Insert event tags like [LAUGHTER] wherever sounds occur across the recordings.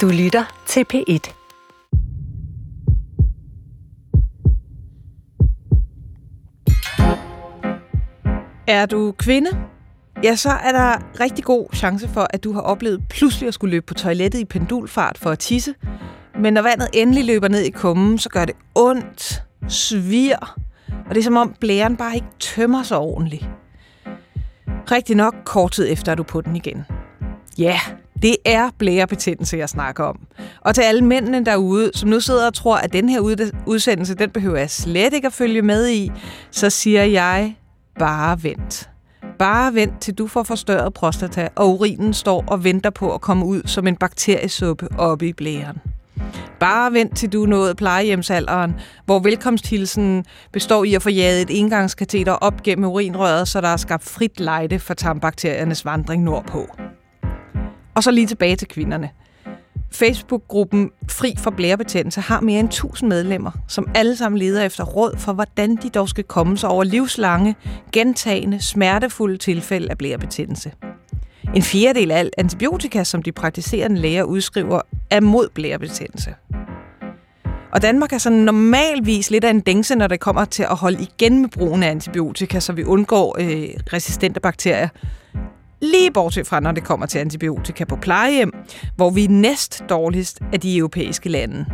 Du lytter til P1. Er du kvinde? Ja, så er der rigtig god chance for, at du har oplevet pludselig at skulle løbe på toilettet i pendulfart for at tisse. Men når vandet endelig løber ned i kummen, så gør det ondt, svir, og det er som om blæren bare ikke tømmer sig ordentligt. Rigtig nok kort tid efter er du på den igen. Ja, det er blærebetændelse, jeg snakker om. Og til alle mændene derude, som nu sidder og tror, at den her udsendelse, den behøver jeg slet ikke at følge med i, så siger jeg, bare vent. Bare vent, til du får forstørret prostata, og urinen står og venter på at komme ud som en bakteriesuppe oppe i blæren. Bare vent til du er nået plejehjemsalderen, hvor velkomsthilsen består i at få jaget et engangskateter op gennem urinrøret, så der er skabt frit lejde for tarmbakteriernes vandring nordpå. Og så lige tilbage til kvinderne. Facebook-gruppen Fri for blærebetændelse har mere end 1000 medlemmer, som alle sammen leder efter råd for, hvordan de dog skal komme sig over livslange, gentagende, smertefulde tilfælde af blærebetændelse. En fjerdedel af alt antibiotika, som de praktiserende læger udskriver, er mod blærebetændelse. Og Danmark er sådan normalvis lidt af en dængse, når det kommer til at holde igen med brugen af antibiotika, så vi undgår øh, resistente bakterier. Lige bortset fra, når det kommer til antibiotika på plejehjem, hvor vi er næst dårligst af de europæiske lande.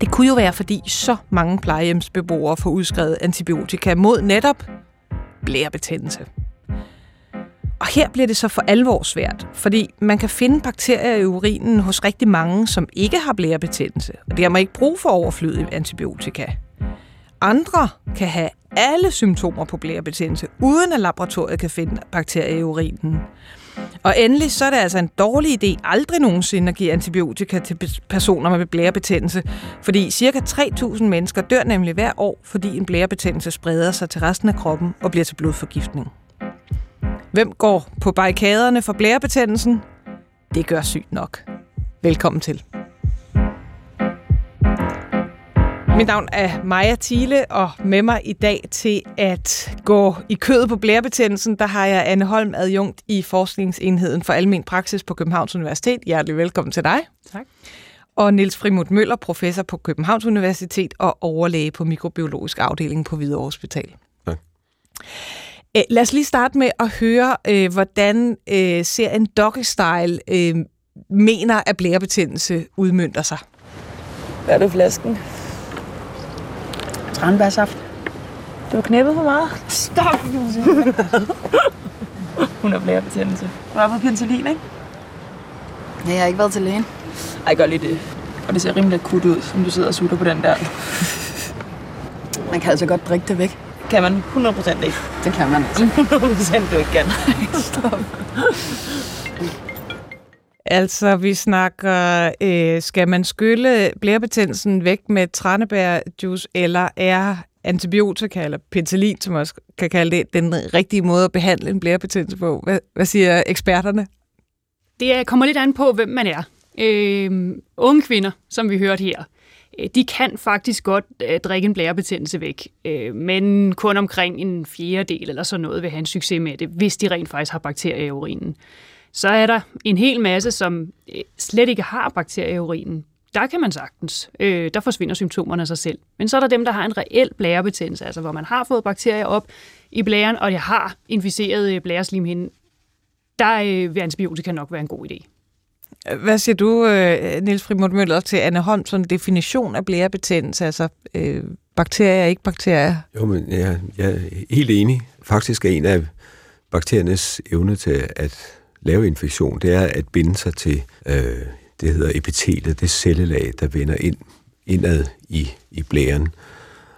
Det kunne jo være, fordi så mange plejehjemsbeboere får udskrevet antibiotika mod netop blærebetændelse. Og her bliver det så for alvor svært, fordi man kan finde bakterier i urinen hos rigtig mange, som ikke har blærebetændelse, og det har man ikke brug for overflødig antibiotika. Andre kan have alle symptomer på blærebetændelse, uden at laboratoriet kan finde bakterier i urinen. Og endelig så er det altså en dårlig idé aldrig nogensinde at give antibiotika til personer med blærebetændelse, fordi ca. 3.000 mennesker dør nemlig hver år, fordi en blærebetændelse spreder sig til resten af kroppen og bliver til blodforgiftning. Hvem går på barrikaderne for blærebetændelsen? Det gør sygt nok. Velkommen til. Mit navn er Maja Thiele, og med mig i dag til at gå i kødet på blærebetændelsen, der har jeg Anne Holm, adjunkt i Forskningsenheden for Almen Praksis på Københavns Universitet. Hjertelig velkommen til dig. Tak. Og Niels Frimut Møller, professor på Københavns Universitet og overlæge på mikrobiologisk afdeling på Hvidovre Hospital. Tak. Æ, lad os lige starte med at høre, hvordan ser en doggy-style mener, at blærebetændelse udmyndter sig. Hvad er det flasken? Tranbærsaft. Du har knæppet for meget. Stop! [LAUGHS] Hun har blærebetændelse. Du har fået penicillin, ikke? Nej, jeg har ikke været til lægen. Ej, gør lige det. Og det ser rimelig akut ud, som du sidder og sutter på den der. Man kan altså godt drikke det væk. Kan man 100% ikke? Det kan man altså. [LAUGHS] 100% du ikke kan. Stop. Altså, vi snakker, øh, skal man skylle blærebetændelsen væk med tranebærjuice, eller er antibiotika, eller penicillin, som man også kan kalde det, den rigtige måde at behandle en blærebetændelse på? Hvad, hvad siger eksperterne? Det kommer lidt an på, hvem man er. Øh, unge kvinder, som vi hørte her, øh, de kan faktisk godt øh, drikke en blærebetændelse væk, øh, men kun omkring en fjerdedel eller sådan noget vil have en succes med det, hvis de rent faktisk har bakterier i urinen. Så er der en hel masse, som øh, slet ikke har bakterier i urinen. Der kan man sagtens. Øh, der forsvinder symptomerne af sig selv. Men så er der dem, der har en reel blærebetændelse, altså hvor man har fået bakterier op i blæren, og jeg har inficeret øh, blæreslimhinden. Der øh, vil antibiotika nok være en god idé. Hvad siger du, øh, Niels Frimund Møller, til Anne Holm, sådan en definition af blærebetændelse, altså øh, bakterier, ikke bakterier? Jo, men jeg, jeg er helt enig. Faktisk er en af bakteriernes evne til at lave infektion, det er at binde sig til, øh, det hedder epitelet, det cellelag, der vender ind, indad i, i blæren.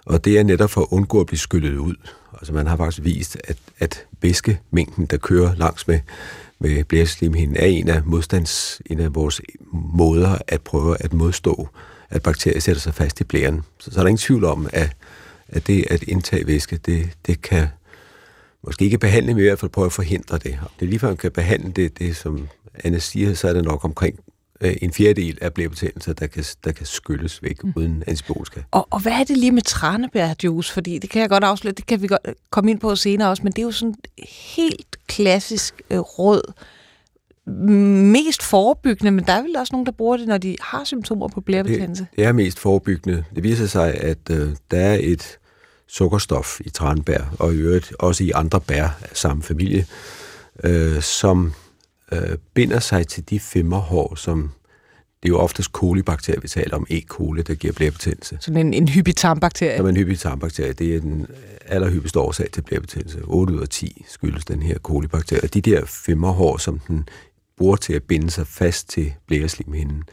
Og det er netop for at undgå at blive skyllet ud. Altså man har faktisk vist, at, at væskemængden, der kører langs med, med blæreslimhinden, er en af, modstands, en af vores måder at prøve at modstå, at bakterier sætter sig fast i blæren. Så, så er der ingen tvivl om, at, at det at indtage væske, det, det kan måske ikke behandle, men i hvert fald prøve at forhindre det. Om det lige før man kan behandle det, det som Anne siger, så er det nok omkring øh, en fjerdedel af blærebetændelser, der kan, der kan skylles væk mm. uden antibiotika. Og, og hvad er det lige med tranebærjuice? Fordi det kan jeg godt afsløre, det kan vi godt komme ind på senere også, men det er jo sådan helt klassisk øh, råd. mest forebyggende, men der er vel også nogen, der bruger det, når de har symptomer på blærebetændelse? Det, det er mest forebyggende. Det viser sig, at øh, der er et sukkerstof i tranbær, og i øvrigt også i andre bær af samme familie, øh, som øh, binder sig til de femmerhår, som det er jo oftest kolibakterier, vi taler om, E. coli, der giver blærebetændelse. Sådan en, en hyppig tarmbakterie? Som en hyppig tarmbakterie. Det er den allerhyppigste årsag til blærebetændelse. 8 ud af 10 skyldes den her kolibakterie. Og de der femmerhår, som den bruger til at binde sig fast til blæreslimhinden,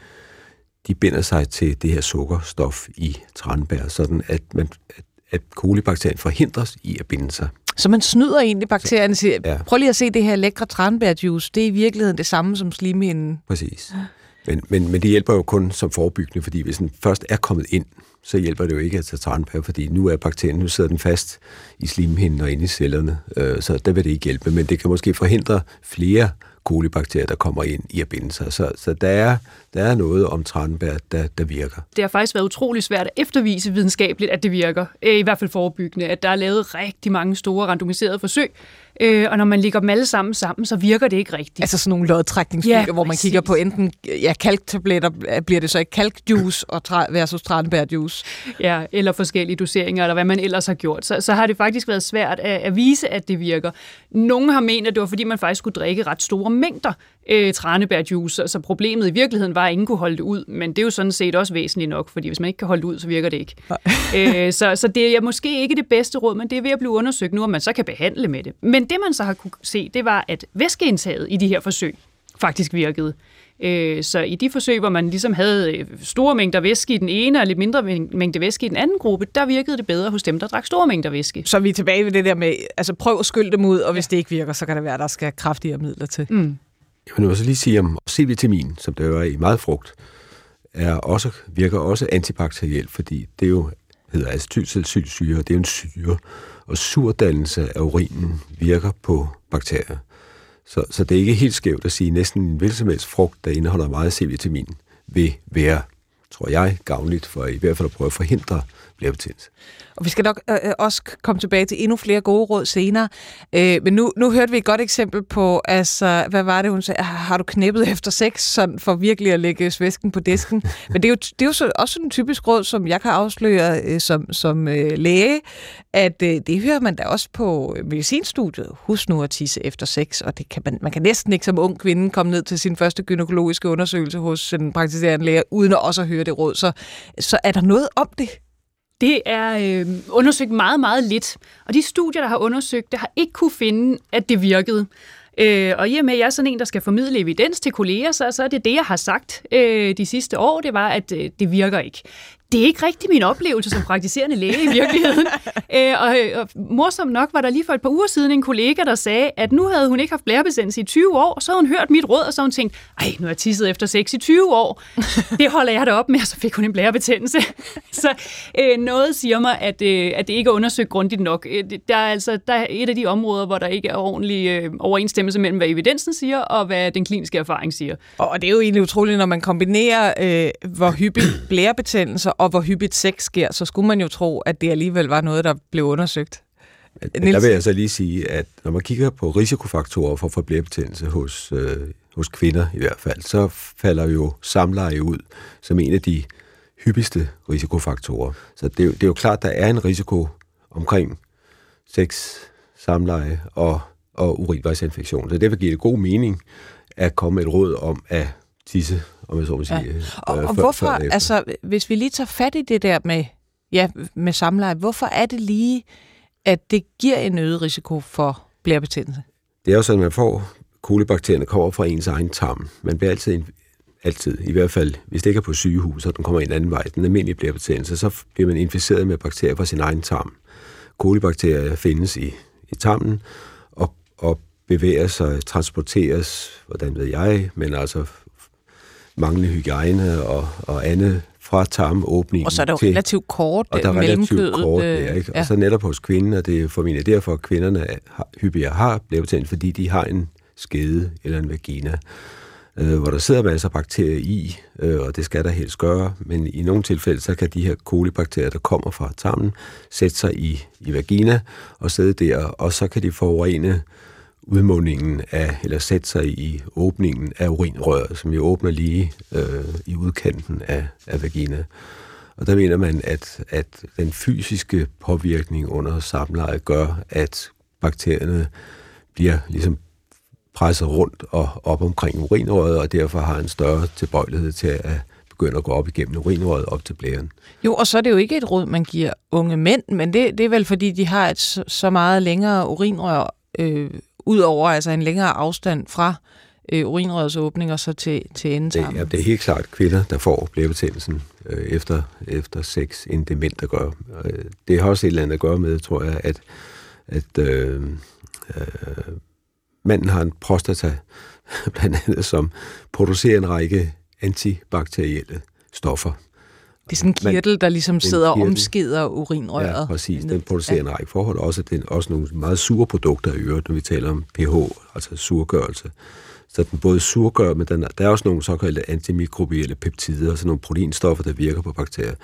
de binder sig til det her sukkerstof i tranbær, sådan at, man, at, at kolibakterien forhindres i at binde sig. Så man snyder egentlig bakterien siger, ja. prøv lige at se det her lækre tranbærjuice, det er i virkeligheden det samme som slimhinden. Præcis. Men, men, men det hjælper jo kun som forebyggende, fordi hvis den først er kommet ind, så hjælper det jo ikke at tage tranbær, fordi nu er bakterien, nu sidder den fast i slimhinden og inde i cellerne, øh, så der vil det ikke hjælpe, men det kan måske forhindre flere kolibakterier, der kommer ind i at binde sig. Så, så der, er, der er noget om tranbær, der, der virker. Det har faktisk været utrolig svært at eftervise videnskabeligt, at det virker. Øh, I hvert fald forebyggende, at der er lavet rigtig mange store randomiserede forsøg, Øh, og når man lægger dem alle sammen sammen, så virker det ikke rigtigt. Altså sådan nogle lodtrækningsstudier, ja, hvor man kigger på enten ja, kalktabletter, bliver det så ikke kalkjuice og tra- versus tranbærjuice? Ja, eller forskellige doseringer, eller hvad man ellers har gjort. Så, så har det faktisk været svært at, at vise, at det virker. Nogle har ment, at det var fordi, man faktisk skulle drikke ret store mængder øh, tranebærjuice, så problemet i virkeligheden var, at ingen kunne holde det ud, men det er jo sådan set også væsentligt nok, fordi hvis man ikke kan holde det ud, så virker det ikke. øh, så, så det er måske ikke det bedste råd, men det er ved at blive undersøgt nu, om man så kan behandle med det. Men det man så har kunne se, det var, at væskeindtaget i de her forsøg faktisk virkede. Øh, så i de forsøg, hvor man ligesom havde øh, store mængder væske i den ene og lidt mindre mængde væske i den anden gruppe, der virkede det bedre hos dem, der drak store mængder væske. Så vi er tilbage ved det der med, altså prøv at skylde dem ud, og hvis det ikke virker, så kan det være, at der skal kraftigere midler til. Mm. Jeg vil så lige sige om C-vitamin, som der er i meget frugt, er også, virker også antibakterielt, fordi det jo hedder acetylsalicylsyre, det er en syre, og surdannelse af urinen virker på bakterier. Så, så det er ikke helt skævt at sige, at næsten en hvilken som helst frugt, der indeholder meget C-vitamin, vil være, tror jeg, gavnligt for i hvert fald at prøve at forhindre blærebetændelse. Og vi skal nok øh, øh, også komme tilbage til endnu flere gode råd senere. Øh, men nu, nu hørte vi et godt eksempel på, altså, hvad var det, hun sagde? Har du knæppet efter sex, sådan for virkelig at lægge svæsken på disken? [LAUGHS] men det er jo, det er jo så, også en typisk råd, som jeg kan afsløre øh, som, som øh, læge, at øh, det hører man da også på medicinstudiet. Husk nu at tisse efter sex, og det kan man, man kan næsten ikke som ung kvinde komme ned til sin første gynækologiske undersøgelse hos en praktiserende læge, uden at også høre det råd. Så, så er der noget om det? Det er øh, undersøgt meget, meget lidt. Og de studier, der har undersøgt det, har ikke kunne finde, at det virkede. Øh, og i og med, at jeg er sådan en, der skal formidle evidens til kolleger, så, så er det det, jeg har sagt øh, de sidste år, det var, at øh, det virker ikke det er ikke rigtig min oplevelse som praktiserende læge i virkeligheden. Æ, [LAUGHS] øh, og, og morsomt nok var der lige for et par uger siden en kollega, der sagde, at nu havde hun ikke haft blærebesændelse i 20 år, og så havde hun hørt mit råd, og så havde hun tænkt, ej, nu har jeg tisset efter sex i 20 år. [LAUGHS] Det holder jeg da op med, og så fik hun en blærebetændelse. [LAUGHS] så øh, noget siger mig, at, øh, at det ikke er undersøgt grundigt nok. Øh, der er altså der er et af de områder, hvor der ikke er ordentlig øh, overensstemmelse mellem, hvad evidensen siger, og hvad den kliniske erfaring siger. Og det er jo egentlig utroligt, når man kombinerer, øh, hvor hyppigt [CLEARS THROAT] blærebetændelser og hvor hyppigt sex sker, så skulle man jo tro, at det alligevel var noget, der blev undersøgt. Niels? Der vil jeg så lige sige, at når man kigger på risikofaktorer for forblæbetændelse hos, øh, hos kvinder i hvert fald, så falder jo samleje ud som en af de hyppigste risikofaktorer. Så det, det er jo klart, at der er en risiko omkring sex, samleje og, og urinvejsinfektion. Så derfor giver det god mening at komme med et råd om at tisse om jeg så må sige. Ja. Og, øh, og før, hvorfor, før altså, hvis vi lige tager fat i det der med, ja, med samleje, hvorfor er det lige, at det giver en øget risiko for blærebetændelse? Det er jo sådan, at man får kolibakterierne kommer fra ens egen tarm. Man bliver altid, altid, i hvert fald, hvis det ikke er på sygehus, og den kommer en anden vej, den almindelige blærebetændelse, så bliver man inficeret med bakterier fra sin egen tarm. Kolibakterier findes i, i tarmen, og, og bevæger sig, transporteres, hvordan ved jeg, men altså manglende hygiejne og, og andet fra tarmåbningen. Og så er der jo til, relativt kort og der er relativt kort der, ikke? Ja. Og så netop hos kvinden, og det er formentlig derfor, at kvinderne har, hyppigere har blærebetændelse, fordi de har en skede eller en vagina, øh, hvor der sidder masser af bakterier i, øh, og det skal der helst gøre, men i nogle tilfælde, så kan de her kolibakterier, der kommer fra tarmen, sætte sig i, i vagina og sidde der, og så kan de forurene udmundingen af, eller sætte sig i åbningen af urinrøret, som jo åbner lige øh, i udkanten af, af vagina. Og der mener man, at, at den fysiske påvirkning under samleje gør, at bakterierne bliver ligesom presset rundt og op omkring urinrøret, og derfor har en større tilbøjelighed til at begynde at gå op igennem urinrøret op til blæren. Jo, og så er det jo ikke et råd, man giver unge mænd, men det, det er vel fordi, de har et så meget længere urinrør, øh, ud over altså en længere afstand fra øh, urinrørets åbning og så til, til endetarmen. Det, ja, det er helt klart kvinder, der får blærebetændelsen øh, efter, efter sex, end det mænd, der gør. Øh, det har også et eller andet at gøre med, tror jeg, at, at øh, øh, manden har en prostata, [LAUGHS] blandt andet, som producerer en række antibakterielle stoffer. Det er sådan en kirtel, der ligesom sidder og omskider urinrøret. Ja, præcis. Den producerer ja. en række forhold. Også, den, også nogle meget sure produkter i øvrigt, når vi taler om pH, altså surgørelse. Så den både surgør, men den, der er også nogle såkaldte antimikrobielle peptider, altså nogle proteinstoffer, der virker på bakterier.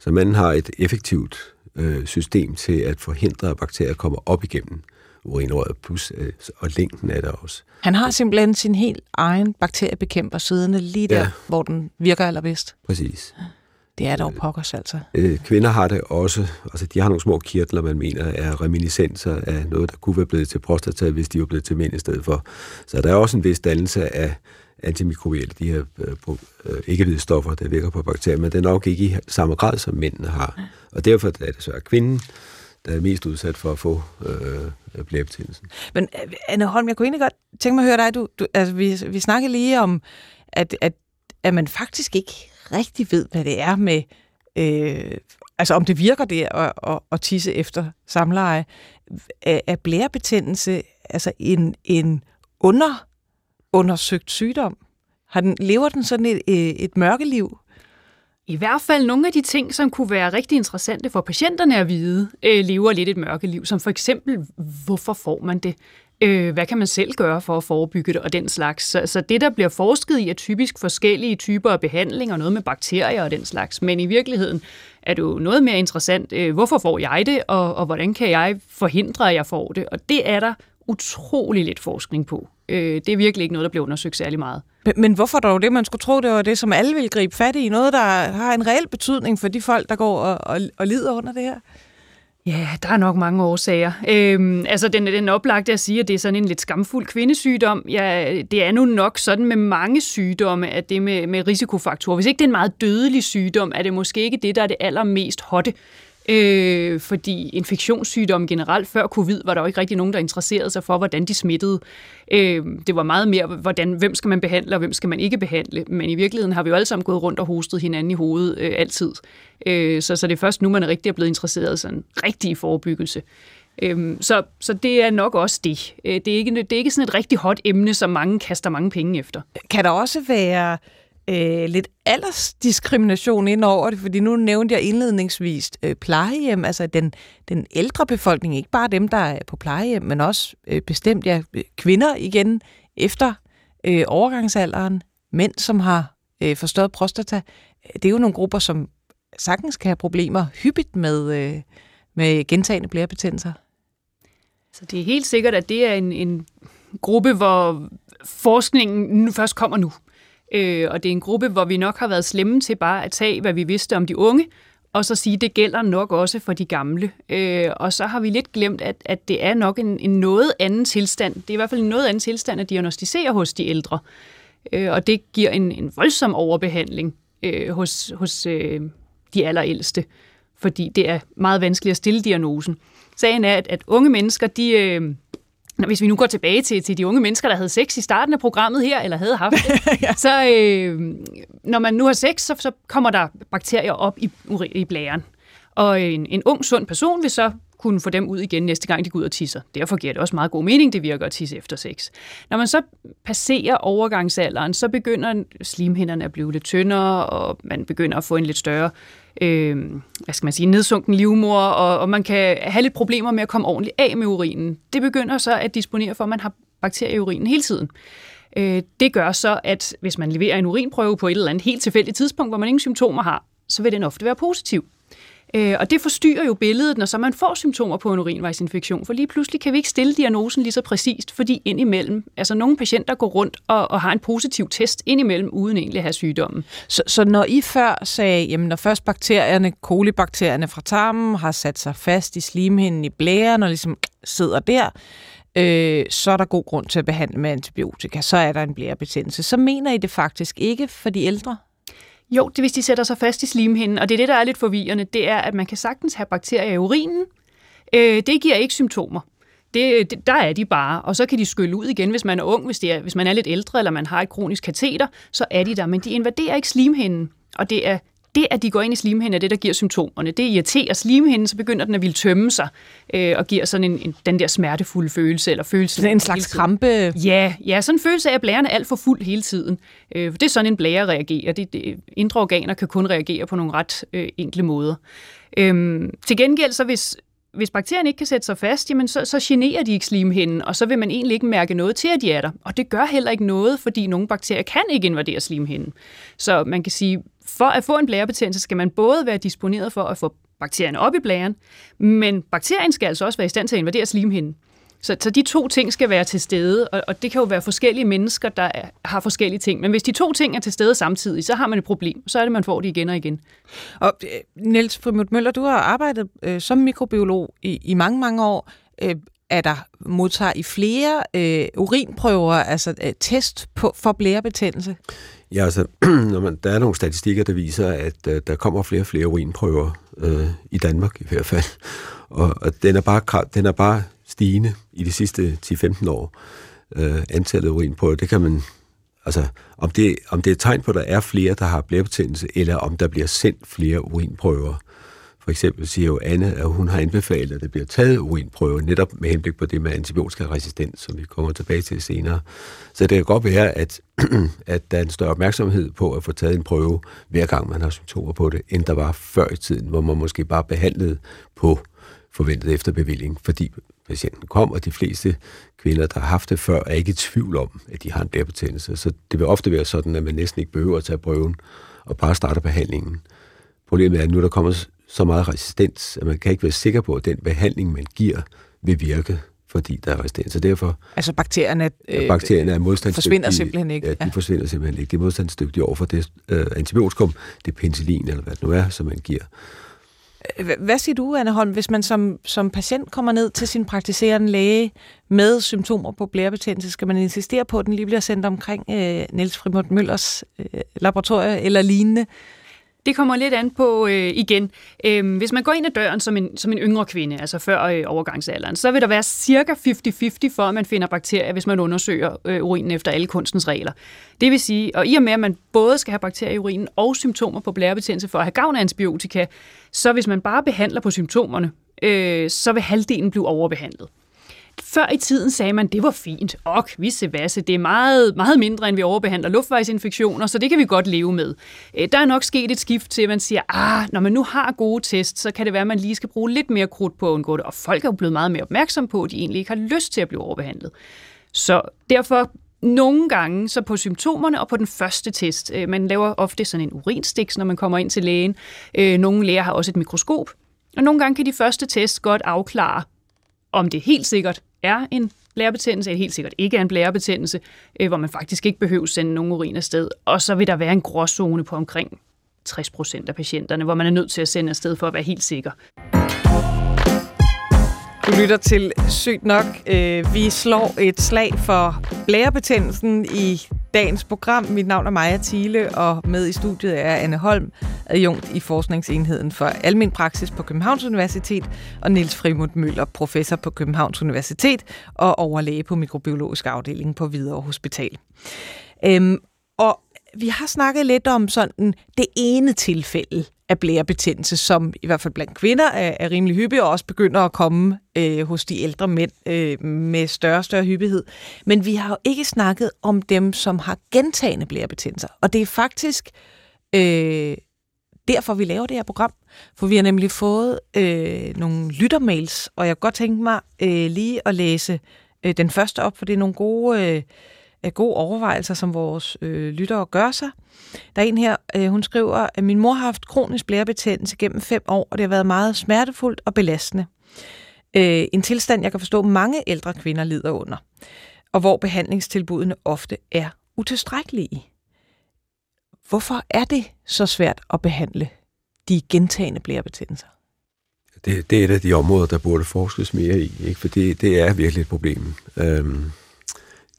Så man har et effektivt øh, system til at forhindre, at bakterier kommer op igennem urinrøret, plus, øh, og længden er der også. Han har simpelthen sin helt egen bakteriebekæmper siddende lige der, ja. hvor den virker allerbedst. Præcis. Det er dog pokkers altså. Øh, kvinder har det også, altså de har nogle små kirtler, man mener er reminiscenser af noget, der kunne være blevet til prostata, hvis de var blevet til mænd i stedet for. Så der er også en vis dannelse af antimikrobielle, de her øh, øh, ikke stoffer, der virker på bakterier, men det er nok ikke i samme grad, som mændene har. Og derfor er det så kvinden, der er mest udsat for at få øh, blærebetændelsen. Men Anne Holm, jeg kunne egentlig godt tænke mig at høre dig. Du, du, altså, vi, vi snakkede lige om, at, at, at man faktisk ikke rigtig ved, hvad det er med, øh, altså om det virker det at, at, at tisse efter samleje. Er blærebetændelse altså en, en under, undersøgt sygdom? Har den, lever den sådan et, øh, et mørkeliv? I hvert fald nogle af de ting, som kunne være rigtig interessante for patienterne at vide, øh, lever lidt et mørkeliv, som for eksempel, hvorfor får man det? Øh, hvad kan man selv gøre for at forebygge det og den slags? Så, så det, der bliver forsket i, er typisk forskellige typer af behandling og noget med bakterier og den slags. Men i virkeligheden er det jo noget mere interessant, øh, hvorfor får jeg det, og, og hvordan kan jeg forhindre, at jeg får det? Og det er der utrolig lidt forskning på. Øh, det er virkelig ikke noget, der bliver undersøgt særlig meget. Men, men hvorfor dog det? Man skulle tro, det var det, som alle vil gribe fat i. Noget, der har en reel betydning for de folk, der går og, og, og lider under det her. Ja, der er nok mange årsager. Øhm, altså, den, den oplagte at sige, at det er sådan en lidt skamfuld kvindesygdom. Ja, det er nu nok sådan med mange sygdomme, at det med, med risikofaktorer. Hvis ikke det er en meget dødelig sygdom, er det måske ikke det, der er det allermest hotte. Øh, fordi infektionssygdomme generelt, før covid, var der jo ikke rigtig nogen, der interesserede sig for, hvordan de smittede. Øh, det var meget mere, hvordan, hvem skal man behandle, og hvem skal man ikke behandle. Men i virkeligheden har vi jo alle sammen gået rundt og hostet hinanden i hovedet øh, altid. Øh, så, så det er først nu, man er rigtig er blevet interesseret i sådan rigtig forebyggelse. Øh, så, så det er nok også det. Øh, det, er ikke, det er ikke sådan et rigtig hot emne, som mange kaster mange penge efter. Kan der også være øh, lidt aldersdiskrimination ind over det, fordi nu nævnte jeg indledningsvis øh, plejehjem, altså den, den ældre befolkning, ikke bare dem, der er på plejehjem, men også øh, bestemt ja, øh, kvinder igen efter øh, overgangsalderen, mænd, som har øh, forstået prostata. Øh, det er jo nogle grupper, som sagtens kan have problemer hyppigt med, øh, med gentagende blærebetændelser. Så det er helt sikkert, at det er en, en gruppe, hvor forskningen nu først kommer nu. Øh, og det er en gruppe, hvor vi nok har været slemme til bare at tage, hvad vi vidste om de unge, og så sige, at det gælder nok også for de gamle. Øh, og så har vi lidt glemt, at, at det er nok en, en noget anden tilstand. Det er i hvert fald en noget anden tilstand at diagnostisere hos de ældre. Øh, og det giver en, en voldsom overbehandling øh, hos, hos øh, de allerældste, fordi det er meget vanskeligt at stille diagnosen. Sagen er, at, at unge mennesker, de... Øh, hvis vi nu går tilbage til, til de unge mennesker, der havde sex i starten af programmet her, eller havde haft det, [LAUGHS] ja. så øh, når man nu har sex, så, så kommer der bakterier op i, i blæren. Og en, en ung, sund person vil så kunne få dem ud igen næste gang, de går ud og tisser. Derfor giver det også meget god mening, det virker at tisse efter sex. Når man så passerer overgangsalderen, så begynder slimhinderne at blive lidt tyndere, og man begynder at få en lidt større øh, hvad skal man sige, nedsunken livmor, og, og man kan have lidt problemer med at komme ordentligt af med urinen. Det begynder så at disponere for, at man har bakterier i urinen hele tiden. Øh, det gør så, at hvis man leverer en urinprøve på et eller andet helt tilfældigt tidspunkt, hvor man ingen symptomer har, så vil den ofte være positiv. Øh, og det forstyrrer jo billedet, når så man får symptomer på en urinvejsinfektion, for lige pludselig kan vi ikke stille diagnosen lige så præcist, fordi indimellem, altså nogle patienter går rundt og, og har en positiv test indimellem, uden egentlig at have sygdommen. Så, så når I før sagde, jamen når først bakterierne, kolibakterierne fra tarmen har sat sig fast i slimhinden i blæren og ligesom sidder der, øh, så er der god grund til at behandle med antibiotika, så er der en blærebetændelse. Så mener I det faktisk ikke for de ældre? Jo, det hvis de sætter sig fast i slimhinden, og det er det, der er lidt forvirrende, det er, at man kan sagtens have bakterier i urinen. Øh, det giver ikke symptomer. Det, det, der er de bare, og så kan de skylle ud igen, hvis man er ung, hvis, det er, hvis man er lidt ældre, eller man har et kronisk kateter, så er de der, men de invaderer ikke slimhinden. Og det er det, at de går ind i slimhinden, er det, der giver symptomerne. Det irriterer slimhinden, så begynder den at ville tømme sig, øh, og giver sådan en, en, den der smertefulde følelse, eller følelse. en slags krampe? Ja, ja, sådan en følelse af, at blæren er alt for fuld hele tiden. Øh, det er sådan, en blære reagerer. Det, det, indre organer kan kun reagere på nogle ret øh, enkle måder. Øh, til gengæld, så hvis, hvis bakterierne ikke kan sætte sig fast, jamen så, så generer de ikke slimhinden, og så vil man egentlig ikke mærke noget til, at de er der. Og det gør heller ikke noget, fordi nogle bakterier kan ikke invadere slimhinden. Så man kan sige, for at få en blærebetændelse skal man både være disponeret for at få bakterierne op i blæren, men bakterien skal altså også være i stand til at invadere slimhinden. Så, så de to ting skal være til stede, og, og det kan jo være forskellige mennesker, der er, har forskellige ting. Men hvis de to ting er til stede samtidig, så har man et problem. Så er det, man får det igen og igen. Og øh, Niels Frimut Møller, du har arbejdet øh, som mikrobiolog i, i mange, mange år. Øh, er der modtager i flere øh, urinprøver, altså øh, test på, for blærebetændelse? Ja, altså, [CLEARS THROAT] når man, der er nogle statistikker, der viser, at øh, der kommer flere og flere urinprøver øh, i Danmark i hvert fald. Og, og den, er bare, den er bare stigende i de sidste 10-15 år. Øh, antallet af urinprøver, det kan man... Altså, om det, om det er et tegn på, at der er flere, der har blærebetændelse, eller om der bliver sendt flere urinprøver, for eksempel siger jo Anne, at hun har anbefalet, at der bliver taget urinprøver, netop med henblik på det med antibiotikaresistens, som vi kommer tilbage til senere. Så det kan godt være, at, [CLEARS THROAT] at der er en større opmærksomhed på at få taget en prøve, hver gang man har symptomer på det, end der var før i tiden, hvor man måske bare behandlede på forventet efterbevilling, fordi patienten kom, og de fleste kvinder, der har haft det før, er ikke i tvivl om, at de har en blærebetændelse. Så det vil ofte være sådan, at man næsten ikke behøver at tage prøven og bare starte behandlingen. Problemet er, at nu der kommer så meget resistens, at man kan ikke være sikker på, at den behandling, man giver, vil virke, fordi der er resistens. Så derfor... Altså bakterierne, øh, bakterierne er modstandsdygtige. forsvinder simpelthen ikke. Ja, de ja. forsvinder simpelthen ikke. De er modstandsdygtige over for det øh, antibiotikum, det penicillin, eller hvad det nu er, som man giver. Hvad siger du, Anne Holm, hvis man som, som patient kommer ned til sin praktiserende læge med symptomer på blærebetændelse, skal man insistere på, at den lige bliver sendt omkring øh, Niels Frimund Møllers øh, laboratorie eller lignende? Det kommer lidt an på øh, igen. Øh, hvis man går ind ad døren som en, som en yngre kvinde, altså før øh, overgangsalderen, så vil der være cirka 50-50 for, at man finder bakterier, hvis man undersøger øh, urinen efter alle kunstens regler. Det vil sige, og i og med, at man både skal have bakterier i urinen og symptomer på blærebetændelse for at have gavn af antibiotika, så hvis man bare behandler på symptomerne, øh, så vil halvdelen blive overbehandlet. Før i tiden sagde man, det var fint. Og vi Sebasse, det er meget, meget mindre, end vi overbehandler luftvejsinfektioner, så det kan vi godt leve med. Øh, der er nok sket et skift til, at man siger, ah, når man nu har gode tests, så kan det være, at man lige skal bruge lidt mere krudt på at undgå det. Og folk er jo blevet meget mere opmærksomme på, at de egentlig ikke har lyst til at blive overbehandlet. Så derfor nogle gange så på symptomerne og på den første test. Øh, man laver ofte sådan en urinstiks, når man kommer ind til lægen. Øh, nogle læger har også et mikroskop. Og nogle gange kan de første test godt afklare, om det helt sikkert er en blærebetændelse, eller helt sikkert ikke er en blærebetændelse, øh, hvor man faktisk ikke behøver sende nogen urin afsted. Og så vil der være en gråzone på omkring 60 procent af patienterne, hvor man er nødt til at sende afsted for at være helt sikker. Du lytter til Sygt Nok. Øh, vi slår et slag for blærebetændelsen i dagens program. Mit navn er Maja Thiele, og med i studiet er Anne Holm, adjunkt i Forskningsenheden for Almen Praksis på Københavns Universitet, og Niels Frimund Møller, professor på Københavns Universitet og overlæge på mikrobiologisk afdeling på Hvidovre Hospital. Øhm, og vi har snakket lidt om sådan det ene tilfælde af blærebetændelse, som i hvert fald blandt kvinder er, er rimelig hyppig, og også begynder at komme øh, hos de ældre mænd øh, med større og større hyppighed. Men vi har jo ikke snakket om dem, som har gentagende blærebetændelser. Og det er faktisk øh, derfor, vi laver det her program. For vi har nemlig fået øh, nogle lyttermails, og jeg kunne godt tænke mig øh, lige at læse øh, den første op, for det er nogle gode... Øh, gode overvejelser, som vores øh, lyttere gør sig. Der er en her, øh, hun skriver, at min mor har haft kronisk blærebetændelse gennem fem år, og det har været meget smertefuldt og belastende. Øh, en tilstand, jeg kan forstå, mange ældre kvinder lider under, og hvor behandlingstilbudene ofte er utilstrækkelige. Hvorfor er det så svært at behandle de gentagende blærebetændelser? Det, det er et af de områder, der burde forskes mere i, ikke? for det, det er virkelig et problem. Øhm,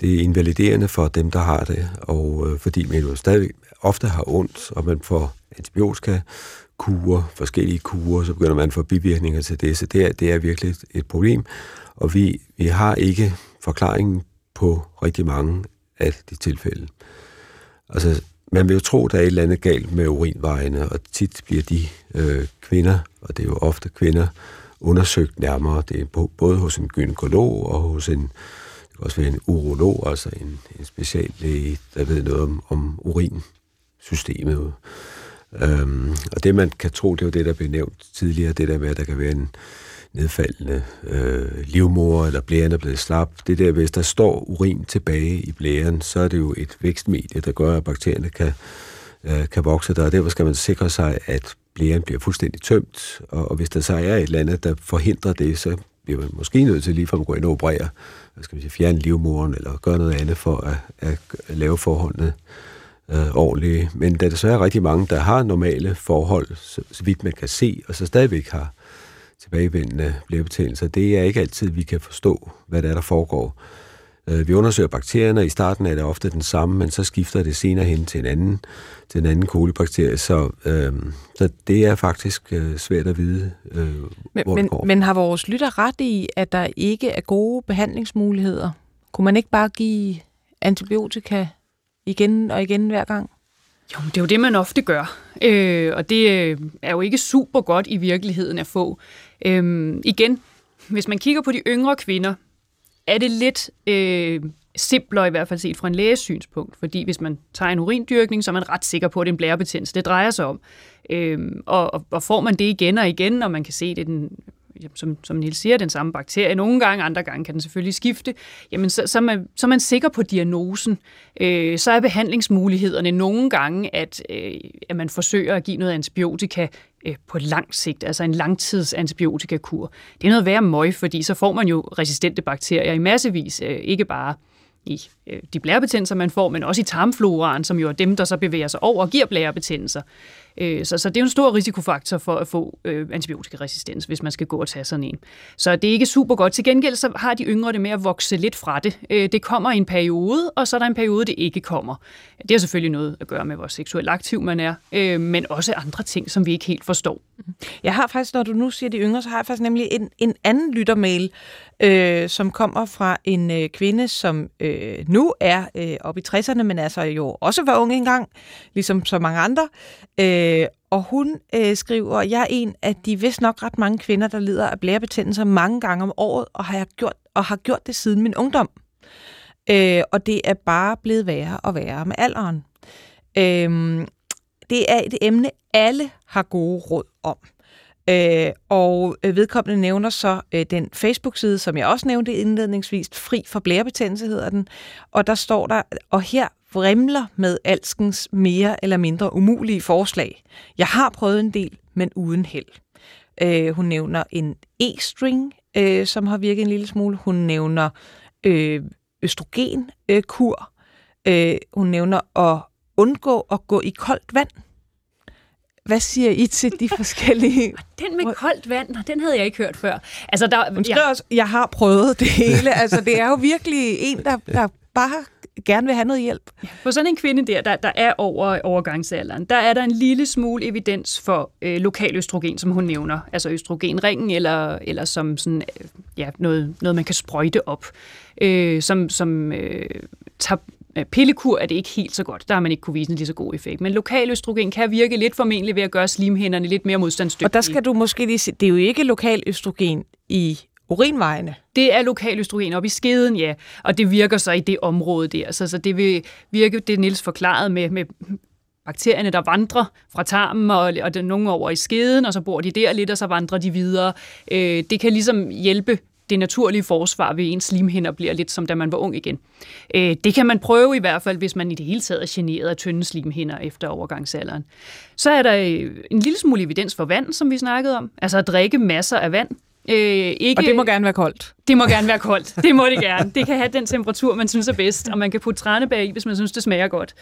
det er invaliderende for dem, der har det, og øh, fordi man jo stadig ofte har ondt, og man får antibiotika, kurer, forskellige kurer, så begynder man at få bivirkninger til det, så det er, det er virkelig et, problem, og vi, vi har ikke forklaringen på rigtig mange af de tilfælde. Altså, man vil jo tro, der er et eller andet galt med urinvejene, og tit bliver de øh, kvinder, og det er jo ofte kvinder, undersøgt nærmere. Det er både hos en gynekolog og hos en, øh, også være en urolog, altså en, en speciallæge, der ved noget om, om urinsystemet. Øhm, og det, man kan tro, det er jo det, der blev nævnt tidligere, det der med, at der kan være en nedfaldende øh, livmor, eller blæren er blevet slap. Det der, hvis der står urin tilbage i blæren, så er det jo et vækstmedie, der gør, at bakterierne kan, øh, kan vokse der, og derfor skal man sikre sig, at blæren bliver fuldstændig tømt, og, og hvis der så er et eller andet, der forhindrer det, så bliver man måske nødt til lige for at gå ind og operere, hvad skal man sige, fjerne livmoren, eller gøre noget andet for at, at, at lave forholdene øh, ordentlige. Men der er desværre rigtig mange, der har normale forhold, så, så vidt man kan se, og så stadigvæk har tilbagevendende blærebetændelser. Det er ikke altid, vi kan forstå, hvad der er, der foregår. Øh, vi undersøger bakterierne, i starten er det ofte den samme, men så skifter det senere hen til en anden, til en anden kolibakterie. Så, øh, så det er faktisk øh, svært at vide, øh, men, hvor men, det går. Men har vores lytter ret i, at der ikke er gode behandlingsmuligheder? Kunne man ikke bare give antibiotika igen og igen hver gang? Jo, det er jo det, man ofte gør. Øh, og det øh, er jo ikke super godt i virkeligheden at få. Øh, igen, hvis man kigger på de yngre kvinder, er det lidt øh, simplere i hvert fald set fra en læges synspunkt, fordi hvis man tager en urindyrkning, så er man ret sikker på, at det er en blærebetændelse. Det drejer sig om. Øh, og, og får man det igen og igen, og man kan se, at det er den som, som Niels siger, den samme bakterie. Nogle gange, andre gange kan den selvfølgelig skifte. Jamen, så, så, man, så er man sikker på diagnosen. Øh, så er behandlingsmulighederne nogle gange, at, øh, at man forsøger at give noget antibiotika øh, på lang sigt, altså en langtidsantibiotikakur. Det er noget værre møg, fordi så får man jo resistente bakterier i massevis, øh, ikke bare i øh, de blærebetændelser, man får, men også i tarmfloraen, som jo er dem, der så bevæger sig over og giver blærebetændelser. Øh, så, så det er en stor risikofaktor for at få øh, antibiotikaresistens, hvis man skal gå og tage sådan en. Så det er ikke super godt. Til gengæld så har de yngre det med at vokse lidt fra det. Øh, det kommer i en periode, og så er der en periode, det ikke kommer. Det har selvfølgelig noget at gøre med, hvor seksuelt aktiv man er, øh, men også andre ting, som vi ikke helt forstår. Mm-hmm. Jeg har faktisk, når du nu siger de yngre, så har jeg faktisk nemlig en, en anden lyttermail, øh, som kommer fra en øh, kvinde, som øh, nu er øh, oppe i 60'erne, men altså jo også var ung engang, ligesom så mange andre. Øh, Øh, og hun øh, skriver, jeg er en af de vist nok ret mange kvinder, der lider af blærebetændelser mange gange om året, og har, jeg gjort, og har gjort det siden min ungdom. Øh, og det er bare blevet værre og værre med alderen. Øh, det er et emne, alle har gode råd om. Øh, og øh, vedkommende nævner så øh, den Facebook-side, som jeg også nævnte indledningsvis, Fri for blærebetændelse hedder den. Og der står der, og her vrimler med alskens mere eller mindre umulige forslag. Jeg har prøvet en del, men uden held. Øh, hun nævner en e-string, øh, som har virket en lille smule. Hun nævner øh, østrogenkur. Øh, hun nævner at undgå at gå i koldt vand. Hvad siger I til de [LAUGHS] forskellige... Den med koldt vand, den havde jeg ikke hørt før. Altså, der, Hun skriver ja. også, jeg har prøvet det hele. altså, det er jo virkelig en, der, der bare gerne vil have noget hjælp. For sådan en kvinde der, der, der er over overgangsalderen, der er der en lille smule evidens for øh, lokal østrogen, som hun nævner. Altså østrogenringen, eller, eller som sådan, øh, ja, noget, noget, man kan sprøjte op. Øh, som som øh, tager Pillekur er det ikke helt så godt. Der har man ikke kunne vise en lige så god effekt. Men lokal østrogen kan virke lidt formentlig ved at gøre slimhænderne lidt mere modstandsdygtige. Og der skal du måske lige se, det er jo ikke lokal østrogen i urinvejene. Det er lokal østrogen op i skeden, ja. Og det virker så i det område der. Så, så det vil virke, det Nils forklarede med, med bakterierne, der vandrer fra tarmen og, og den nogle over i skeden, og så bor de der lidt, og så vandrer de videre. Øh, det kan ligesom hjælpe det naturlige forsvar ved ens slimhinder bliver lidt som da man var ung igen. Øh, det kan man prøve i hvert fald, hvis man i det hele taget er generet af tynde slimhinder efter overgangsalderen. Så er der øh, en lille smule evidens for vand, som vi snakkede om. Altså at drikke masser af vand. Øh, ikke, og det må gerne være koldt. Det må gerne være koldt. Det må det gerne. Det kan have den temperatur, man synes er bedst, og man kan putte tranebær i, hvis man synes, det smager godt.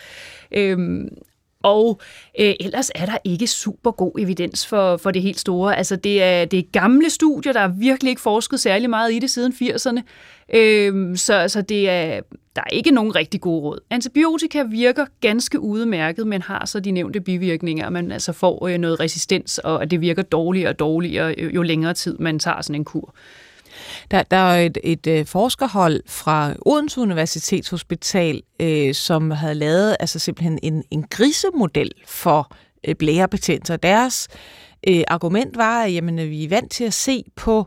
Øhm, og øh, ellers er der ikke super god evidens for, for det helt store. Altså det er, det er gamle studier, der er virkelig ikke forsket særlig meget i det siden 80'erne. Øh, så altså det er, der er ikke nogen rigtig gode råd. Antibiotika virker ganske udmærket, men har så de nævnte bivirkninger, at man altså får øh, noget resistens, og at det virker dårligere og dårligere, jo, jo længere tid man tager sådan en kur. Der, der er et, et, øh, forskerhold fra Odense Universitetshospital, øh, som havde lavet altså simpelthen en, en grisemodel for øh, blærebetændelser. Deres øh, argument var, at jamen, øh, vi er vant til at se på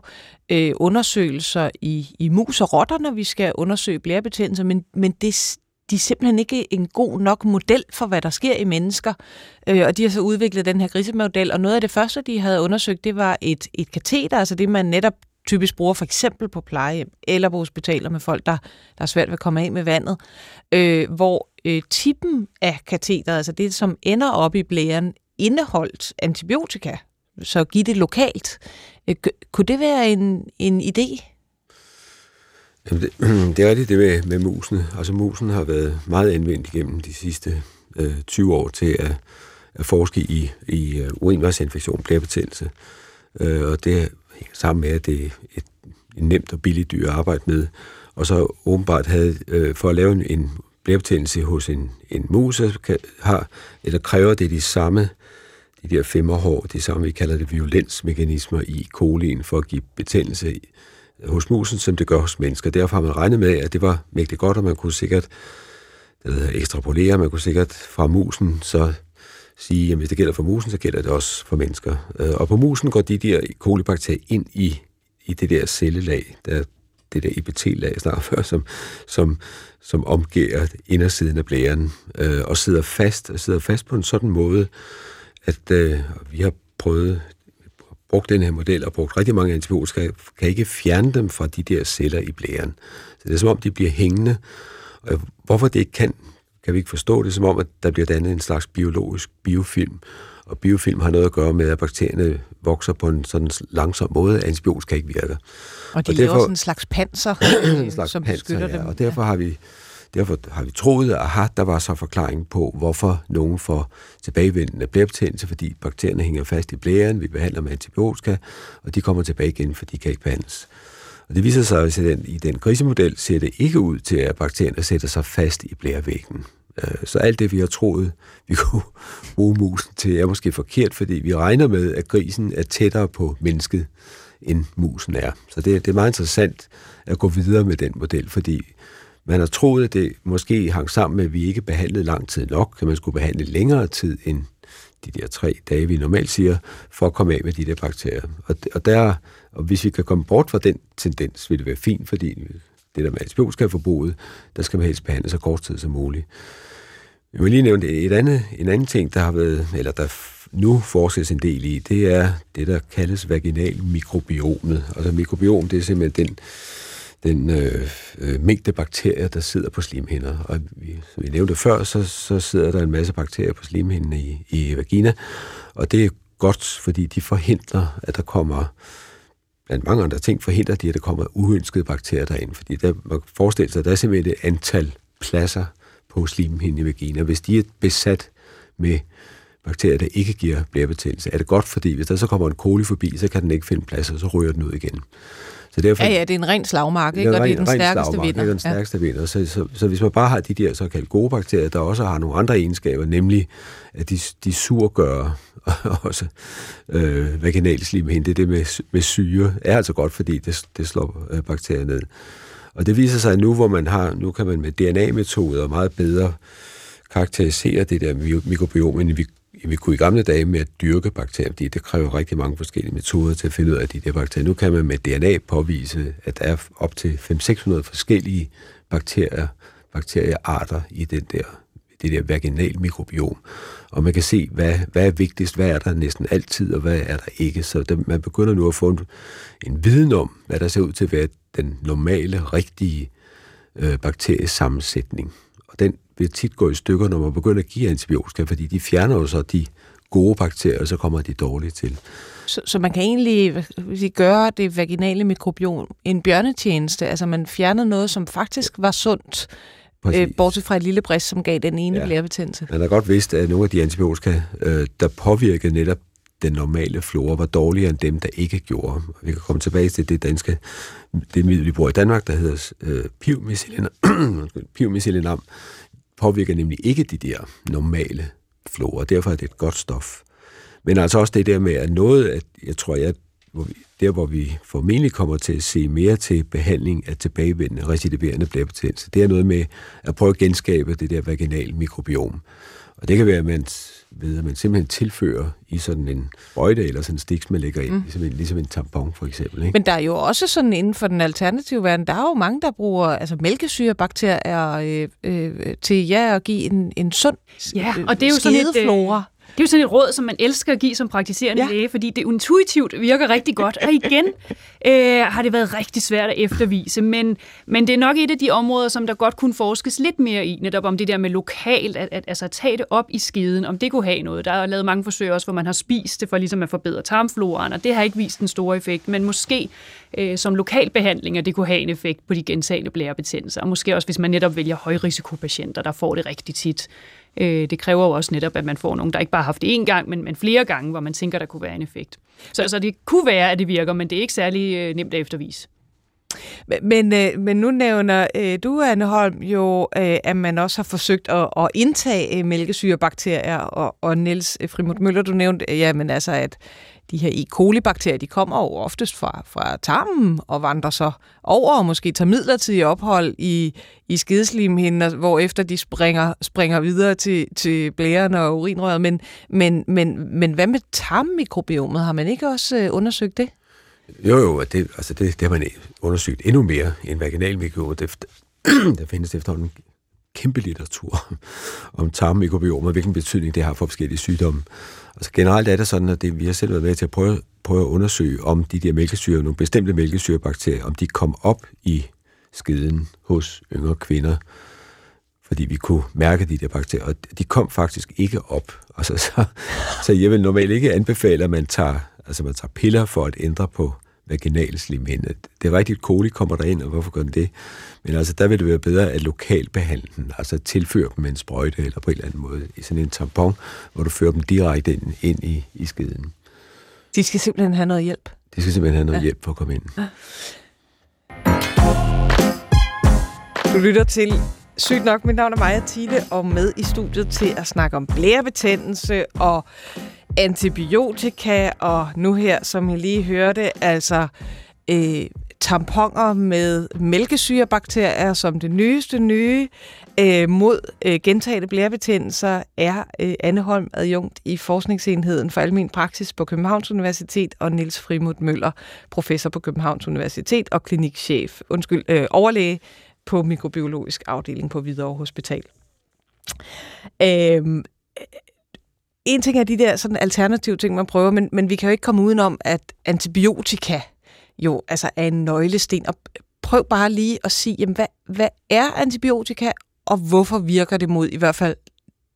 øh, undersøgelser i, i mus og rotter, når vi skal undersøge blærebetændelser, men, men det, de er simpelthen ikke en god nok model for, hvad der sker i mennesker. Øh, og de har så udviklet den her grisemodel, og noget af det første, de havde undersøgt, det var et, et kateter, altså det, man netop typisk bruger for eksempel på plejehjem eller på hospitaler med folk, der, der er svært ved at komme af med vandet, øh, hvor øh, tippen af kateteret, altså det, som ender op i blæren, indeholdt antibiotika, så giv det lokalt. Øh, kunne det være en, en idé? Jamen det, [CLEARS THROAT] det er rigtigt det med, med musene. Altså musen har været meget anvendt igennem de sidste øh, 20 år til at, at forske i, i øh, urinvejsinfektion, blærebetændelse. Øh, og det sammen med, at det er et, et nemt og billigt dyr at arbejde med. Og så åbenbart havde, øh, for at lave en, en blærebetændelse hos en, en mus, kan, har, eller kræver det de samme, de der femmerhår, det samme, vi kalder det violensmekanismer i kolien for at give betændelse hos musen, som det gør hos mennesker. Derfor har man regnet med, at det var mægtigt godt, og man kunne sikkert det hedder, ekstrapolere, man kunne sikkert fra musen så sige, at hvis det gælder for musen, så gælder det også for mennesker. Øh, og på musen går de der e. kolibakterier ind i, i det der cellelag, der, det der epitellag, jeg snakker før, som, som, som omgiver indersiden af blæren, øh, og sidder fast, og sidder fast på en sådan måde, at øh, vi har prøvet brugt den her model og brugt rigtig mange antibiotika, kan ikke fjerne dem fra de der celler i blæren. Så det er som om, de bliver hængende. Og hvorfor det ikke kan, kan vi ikke forstå det, som om, at der bliver dannet en slags biologisk biofilm. Og biofilm har noget at gøre med, at bakterierne vokser på en sådan langsom måde, at antibiotika ikke virker. Og de og derfor, laver sådan en slags panser, [CLEARS THROAT] en slags som panser, beskytter ja, dem. Og derfor har vi Derfor har vi troet, at aha, der var så forklaring på, hvorfor nogen får tilbagevendende blærebetændelse, fordi bakterierne hænger fast i blæren, vi behandler med antibiotika, og de kommer tilbage igen, for de kan ikke behandles. Og det viser sig, at den, i den grisemodel ser det ikke ud til, at bakterierne sætter sig fast i blærevæggen. Øh, så alt det, vi har troet, vi kunne [LAUGHS] bruge musen til, er måske forkert, fordi vi regner med, at grisen er tættere på mennesket, end musen er. Så det, det er meget interessant at gå videre med den model, fordi man har troet, at det måske hang sammen med, at vi ikke behandlede lang tid nok, at man skulle behandle længere tid end de der tre dage, vi normalt siger, for at komme af med de der bakterier. Og, og, der, og hvis vi kan komme bort fra den tendens, vil det være fint, fordi det der med antibiotika-forbruget, der skal man helst behandle så kort tid som muligt. Jeg vil lige nævne et andet, en anden ting, der har været, eller der nu forskes en del i, det er det, der kaldes vaginal mikrobiomet. Altså mikrobiom, det er simpelthen den, den øh, øh, mængde bakterier, der sidder på slimhinder. Og vi, som vi nævnte før, så, så sidder der en masse bakterier på slimhinden i, i vagina, og det er godt, fordi de forhindrer, at der kommer blandt mange andre ting, forhindrer de, at der kommer uønskede bakterier derind. Fordi der, man forestiller sig, at der er simpelthen et antal pladser på slimhinden i vagina. Hvis de er besat med bakterier, der ikke giver blærebetændelse, er det godt, fordi hvis der så kommer en koli forbi, så kan den ikke finde plads, og så ryger den ud igen. Så derfor, ja, ja, det er en ren slagmark, ikke? og det er den stærkeste vinder. Det er den stærkeste ja. vinder. Så, så, så hvis man bare har de der såkaldte gode bakterier, der også har nogle andre egenskaber, nemlig at de, de surgør [LAUGHS] også øh, vaginalslimhinden, det det med, med syre, er altså godt, fordi det, det slår øh, bakterier ned. Og det viser sig at nu, hvor man har, nu kan man med DNA-metoder meget bedre karakterisere det der mikrobiom, end vi vi kunne i gamle dage med at dyrke bakterier, fordi det kræver rigtig mange forskellige metoder til at finde ud af de der bakterier. Nu kan man med DNA påvise, at der er op til 500-600 forskellige bakterier, bakteriearter i den der, det der vaginal mikrobiom. Og man kan se, hvad, hvad er vigtigst, hvad er der næsten altid, og hvad er der ikke. Så det, man begynder nu at få en, en viden om, hvad der ser ud til at være den normale, rigtige øh, bakteriesammensætning. Vil tit gå i stykker, når man begynder at give antibiotika, fordi de fjerner jo så de gode bakterier, og så kommer de dårlige til. Så, så man kan egentlig sige, gøre det vaginale mikrobiom en bjørnetjeneste. Altså man fjerner noget, som faktisk var sundt, øh, bortset fra et lille brist, som gav den ene ja. blærebetændelse. Man har godt vidst, at nogle af de antibiotika, øh, der påvirkede netop den normale flora, var dårligere end dem, der ikke gjorde. Vi kan komme tilbage til det danske, det middel, vi bruger i Danmark, der hedder øh, pivmicilinam, [CLEARS THROAT] påvirker nemlig ikke de der normale flora. Derfor er det et godt stof. Men altså også det der med, at noget, at jeg tror, jeg, hvor vi, der hvor vi formentlig kommer til at se mere til behandling af tilbagevendende recidiverende blærebetændelse, det er noget med at prøve at genskabe det der vaginal mikrobiom. Og det kan være, at man, ved, at man simpelthen tilfører i sådan en sprøjte eller sådan en stiks, man lægger ind, mm. ligesom, en, ligesom en tampon for eksempel. Ikke? Men der er jo også sådan inden for den alternative verden, der er jo mange, der bruger altså mælkesyrebakterier øh, øh, til ja at give en, en sund ja, og det er jo sådan et, flora. Det er jo sådan et råd, som man elsker at give som praktiserende ja. læge, fordi det intuitivt virker rigtig godt. Og igen [LAUGHS] øh, har det været rigtig svært at eftervise, men, men det er nok et af de områder, som der godt kunne forskes lidt mere i, netop om det der med lokalt, at, at altså, tage det op i skiden, om det kunne have noget. Der er lavet mange forsøg også, hvor man har spist det for ligesom at forbedre tarmfloraen, og det har ikke vist en stor effekt, men måske øh, som lokalbehandling, at det kunne have en effekt på de gentagende blærebetændelser, og måske også hvis man netop vælger højrisikopatienter, der får det rigtig tit. Øh, det kræver jo også netop, at man får nogen, der ikke bare har haft det én gang, men, men flere gange, hvor man tænker, der kunne være en effekt. Så altså, det kunne være, at det virker, men det er ikke særlig øh, nemt at eftervise. Men, øh, men nu nævner øh, du, Anne Holm, jo, øh, at man også har forsøgt at, at indtage øh, mælkesyrebakterier, og, og Niels Frimut Møller, du nævnte, øh, jamen altså, at de her E. coli-bakterier, de kommer jo oftest fra, fra tarmen og vandrer så over og måske tager midlertidig ophold i, i skideslimhinden, altså, hvor efter de springer, springer videre til, til blæren og urinrøret. Men, men, men, men hvad med tarmmikrobiomet? Har man ikke også øh, undersøgt det? Jo, jo, det, altså det, det har man undersøgt endnu mere end vaginalmikrobiomet. Det, [CLEARS THROAT] der findes efterhånden kæmpe litteratur [LAUGHS] om tarmmikrobiomer, hvilken betydning det har for forskellige sygdomme. Altså generelt er det sådan, at det, vi har selv været med til at prøve, prøve at undersøge, om de der mælkesyre, nogle bestemte mælkesyrebakterier, om de kom op i skeden hos yngre kvinder, fordi vi kunne mærke de der bakterier, og de kom faktisk ikke op. Altså, så, så jeg vil normalt ikke anbefale, at man tager, altså man tager piller for at ændre på vaginal slimhinde. Det er rigtigt, koli kommer der ind, og hvorfor gør den det? Men altså, der vil det være bedre at lokalt behandle den, altså tilføre dem med en sprøjte eller på en eller anden måde i sådan en tampon, hvor du fører dem direkte ind, ind i, i skeden. De skal simpelthen have noget hjælp? De skal simpelthen have noget ja. hjælp for at komme ind. Ja. Du lytter til Sygt nok, mit navn er Maja Thiele, og med i studiet til at snakke om blærebetændelse og antibiotika, og nu her, som I lige hørte, altså øh, tamponer med mælkesyrebakterier som det nyeste nye øh, mod øh, gentagende blærebetændelser, er øh, Anne Holm adjunkt i Forskningsenheden for Almen Praksis på Københavns Universitet, og Niels Frimut Møller, professor på Københavns Universitet og klinikchef, undskyld, øh, overlæge på mikrobiologisk afdeling på Hvidovre Hospital. Øh, en ting er de der sådan alternative ting, man prøver, men, men vi kan jo ikke komme udenom, at antibiotika jo altså er en nøglesten. Og prøv bare lige at sige, jamen, hvad, hvad er antibiotika, og hvorfor virker det mod i hvert fald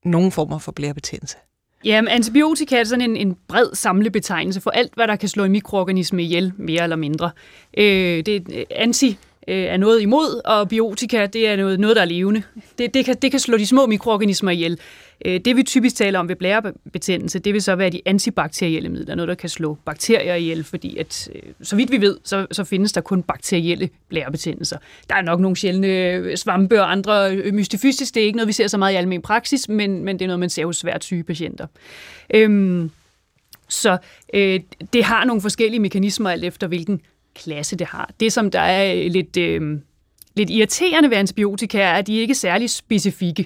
nogle former for blærebetændelse? Jamen, antibiotika er sådan en, en bred samlebetegnelse for alt, hvad der kan slå en mikroorganisme ihjel, mere eller mindre. Øh, det, er øh, anti øh, er noget imod, og biotika det er noget, noget der er levende. Det, det, kan, det kan slå de små mikroorganismer ihjel. Øh, det vi typisk taler om ved blærebetændelse, det vil så være de antibakterielle midler, noget der kan slå bakterier ihjel, fordi at, øh, så vidt vi ved, så, så findes der kun bakterielle blærebetændelser. Der er nok nogle sjældne øh, svampe og andre øh, mystifystisk, det er ikke noget, vi ser så meget i almen praksis, men, men det er noget, man ser hos svært syge patienter. Øhm, så øh, det har nogle forskellige mekanismer alt efter, hvilken klasse det har. Det, som der er øh, lidt, øh, lidt irriterende ved antibiotika, er, at de ikke er særlig specifikke.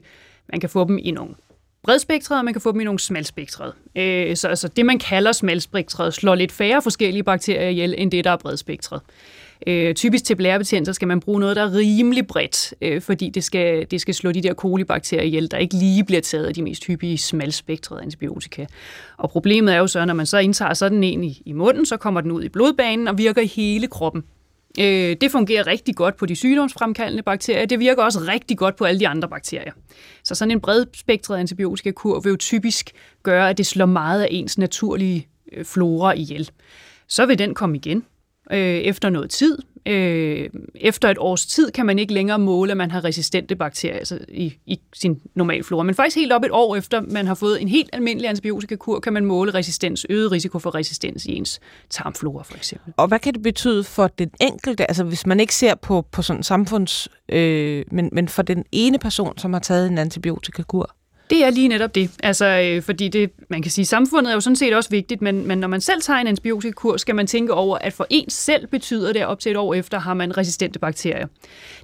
Man kan få dem i nogle bredspektrede, og man kan få dem i nogle smalspektrede. Øh, så altså, det, man kalder smalspektrede, slår lidt færre forskellige bakterier ihjel, end det, der er bredspektret. Øh, Øh, typisk til blærebetændelse skal man bruge noget, der er rimelig bredt, øh, fordi det skal, det skal slå de der kolibakterier ihjel, der ikke lige bliver taget af de mest hyppige smalspektrede antibiotika. Og problemet er jo så, når man så indtager sådan en i, i munden, så kommer den ud i blodbanen og virker i hele kroppen. Øh, det fungerer rigtig godt på de sygdomsfremkaldende bakterier. Det virker også rigtig godt på alle de andre bakterier. Så sådan en bredspektret antibiotikakur vil jo typisk gøre, at det slår meget af ens naturlige øh, flora ihjel. Så vil den komme igen øh, efter noget tid. Øh, efter et års tid kan man ikke længere måle, at man har resistente bakterier altså i, i sin normale flora. Men faktisk helt op et år efter, man har fået en helt almindelig antibiotikakur, kan man måle resistens, øget risiko for resistens i ens tarmflora for eksempel. Og hvad kan det betyde for den enkelte, altså hvis man ikke ser på, på sådan samfunds, øh, men, men for den ene person, som har taget en antibiotikakur? Det er lige netop det. Altså, øh, fordi det, man kan sige, samfundet er jo sådan set også vigtigt, men, men når man selv tager en antibiotikakur, skal man tænke over, at for en selv betyder det, at op til et år efter har man resistente bakterier.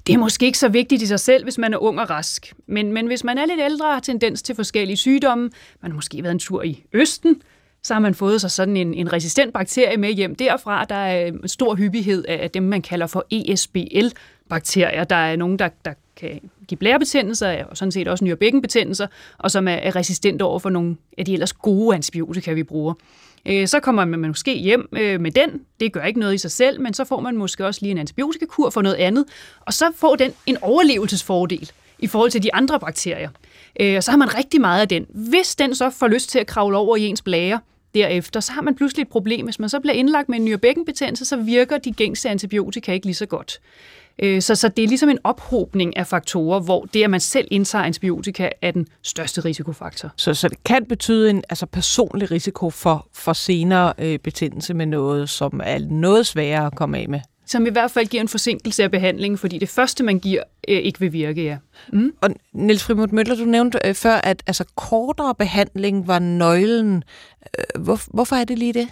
Det er måske ikke så vigtigt i sig selv, hvis man er ung og rask. Men, men hvis man er lidt ældre og har tendens til forskellige sygdomme, man har måske været en tur i Østen, så har man fået sig sådan en, en resistent bakterie med hjem derfra. Der er en stor hyppighed af dem, man kalder for ESBL-bakterier. Der er nogen, der, der kan give blærebetændelser, og sådan set også nyrebækkenbetændelser, og som er, er resistente over for nogle af de ellers gode antibiotika, vi bruger. Øh, så kommer man måske hjem øh, med den. Det gør ikke noget i sig selv, men så får man måske også lige en antibiotikakur for noget andet, og så får den en overlevelsesfordel i forhold til de andre bakterier. Øh, og så har man rigtig meget af den. Hvis den så får lyst til at kravle over i ens blære, derefter, så har man pludselig et problem. Hvis man så bliver indlagt med en nyrebækkenbetændelse, så virker de gængse antibiotika ikke lige så godt. Øh, så, så det er ligesom en ophobning af faktorer, hvor det, at man selv indtager antibiotika, er den største risikofaktor. Så, så det kan betyde en altså personlig risiko for, for senere øh, betændelse med noget, som er noget sværere at komme af med? Som i hvert fald giver en forsinkelse af behandlingen, fordi det første, man giver, øh, ikke vil virke, ja. Mm. Og Niels Frimund Møller, du nævnte øh, før, at altså, kortere behandling var nøglen. Øh, hvor, hvorfor er det lige det?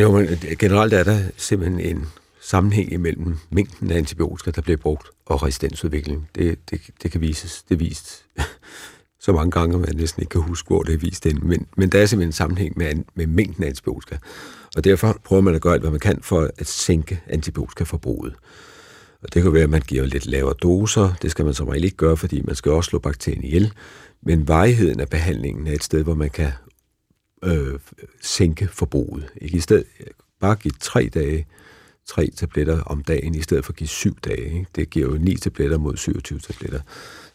Jo, men generelt er der simpelthen en sammenhæng imellem mængden af antibiotika, der bliver brugt, og resistensudvikling. Det, det, det kan vises. Det er vist [LAUGHS] så mange gange, at man næsten ikke kan huske, hvor det er vist den. Men, men der er simpelthen en sammenhæng med, med mængden af antibiotika. Og derfor prøver man at gøre alt, hvad man kan for at sænke antibiotikaforbruget. Og det kan være, at man giver lidt lavere doser. Det skal man som regel ikke gøre, fordi man skal også slå bakterien ihjel. Men varigheden af behandlingen er et sted, hvor man kan øh, sænke forbruget. Ikke i stedet bare give tre dage tre tabletter om dagen, i stedet for at give syv dage. Ikke? Det giver jo ni tabletter mod 27 tabletter.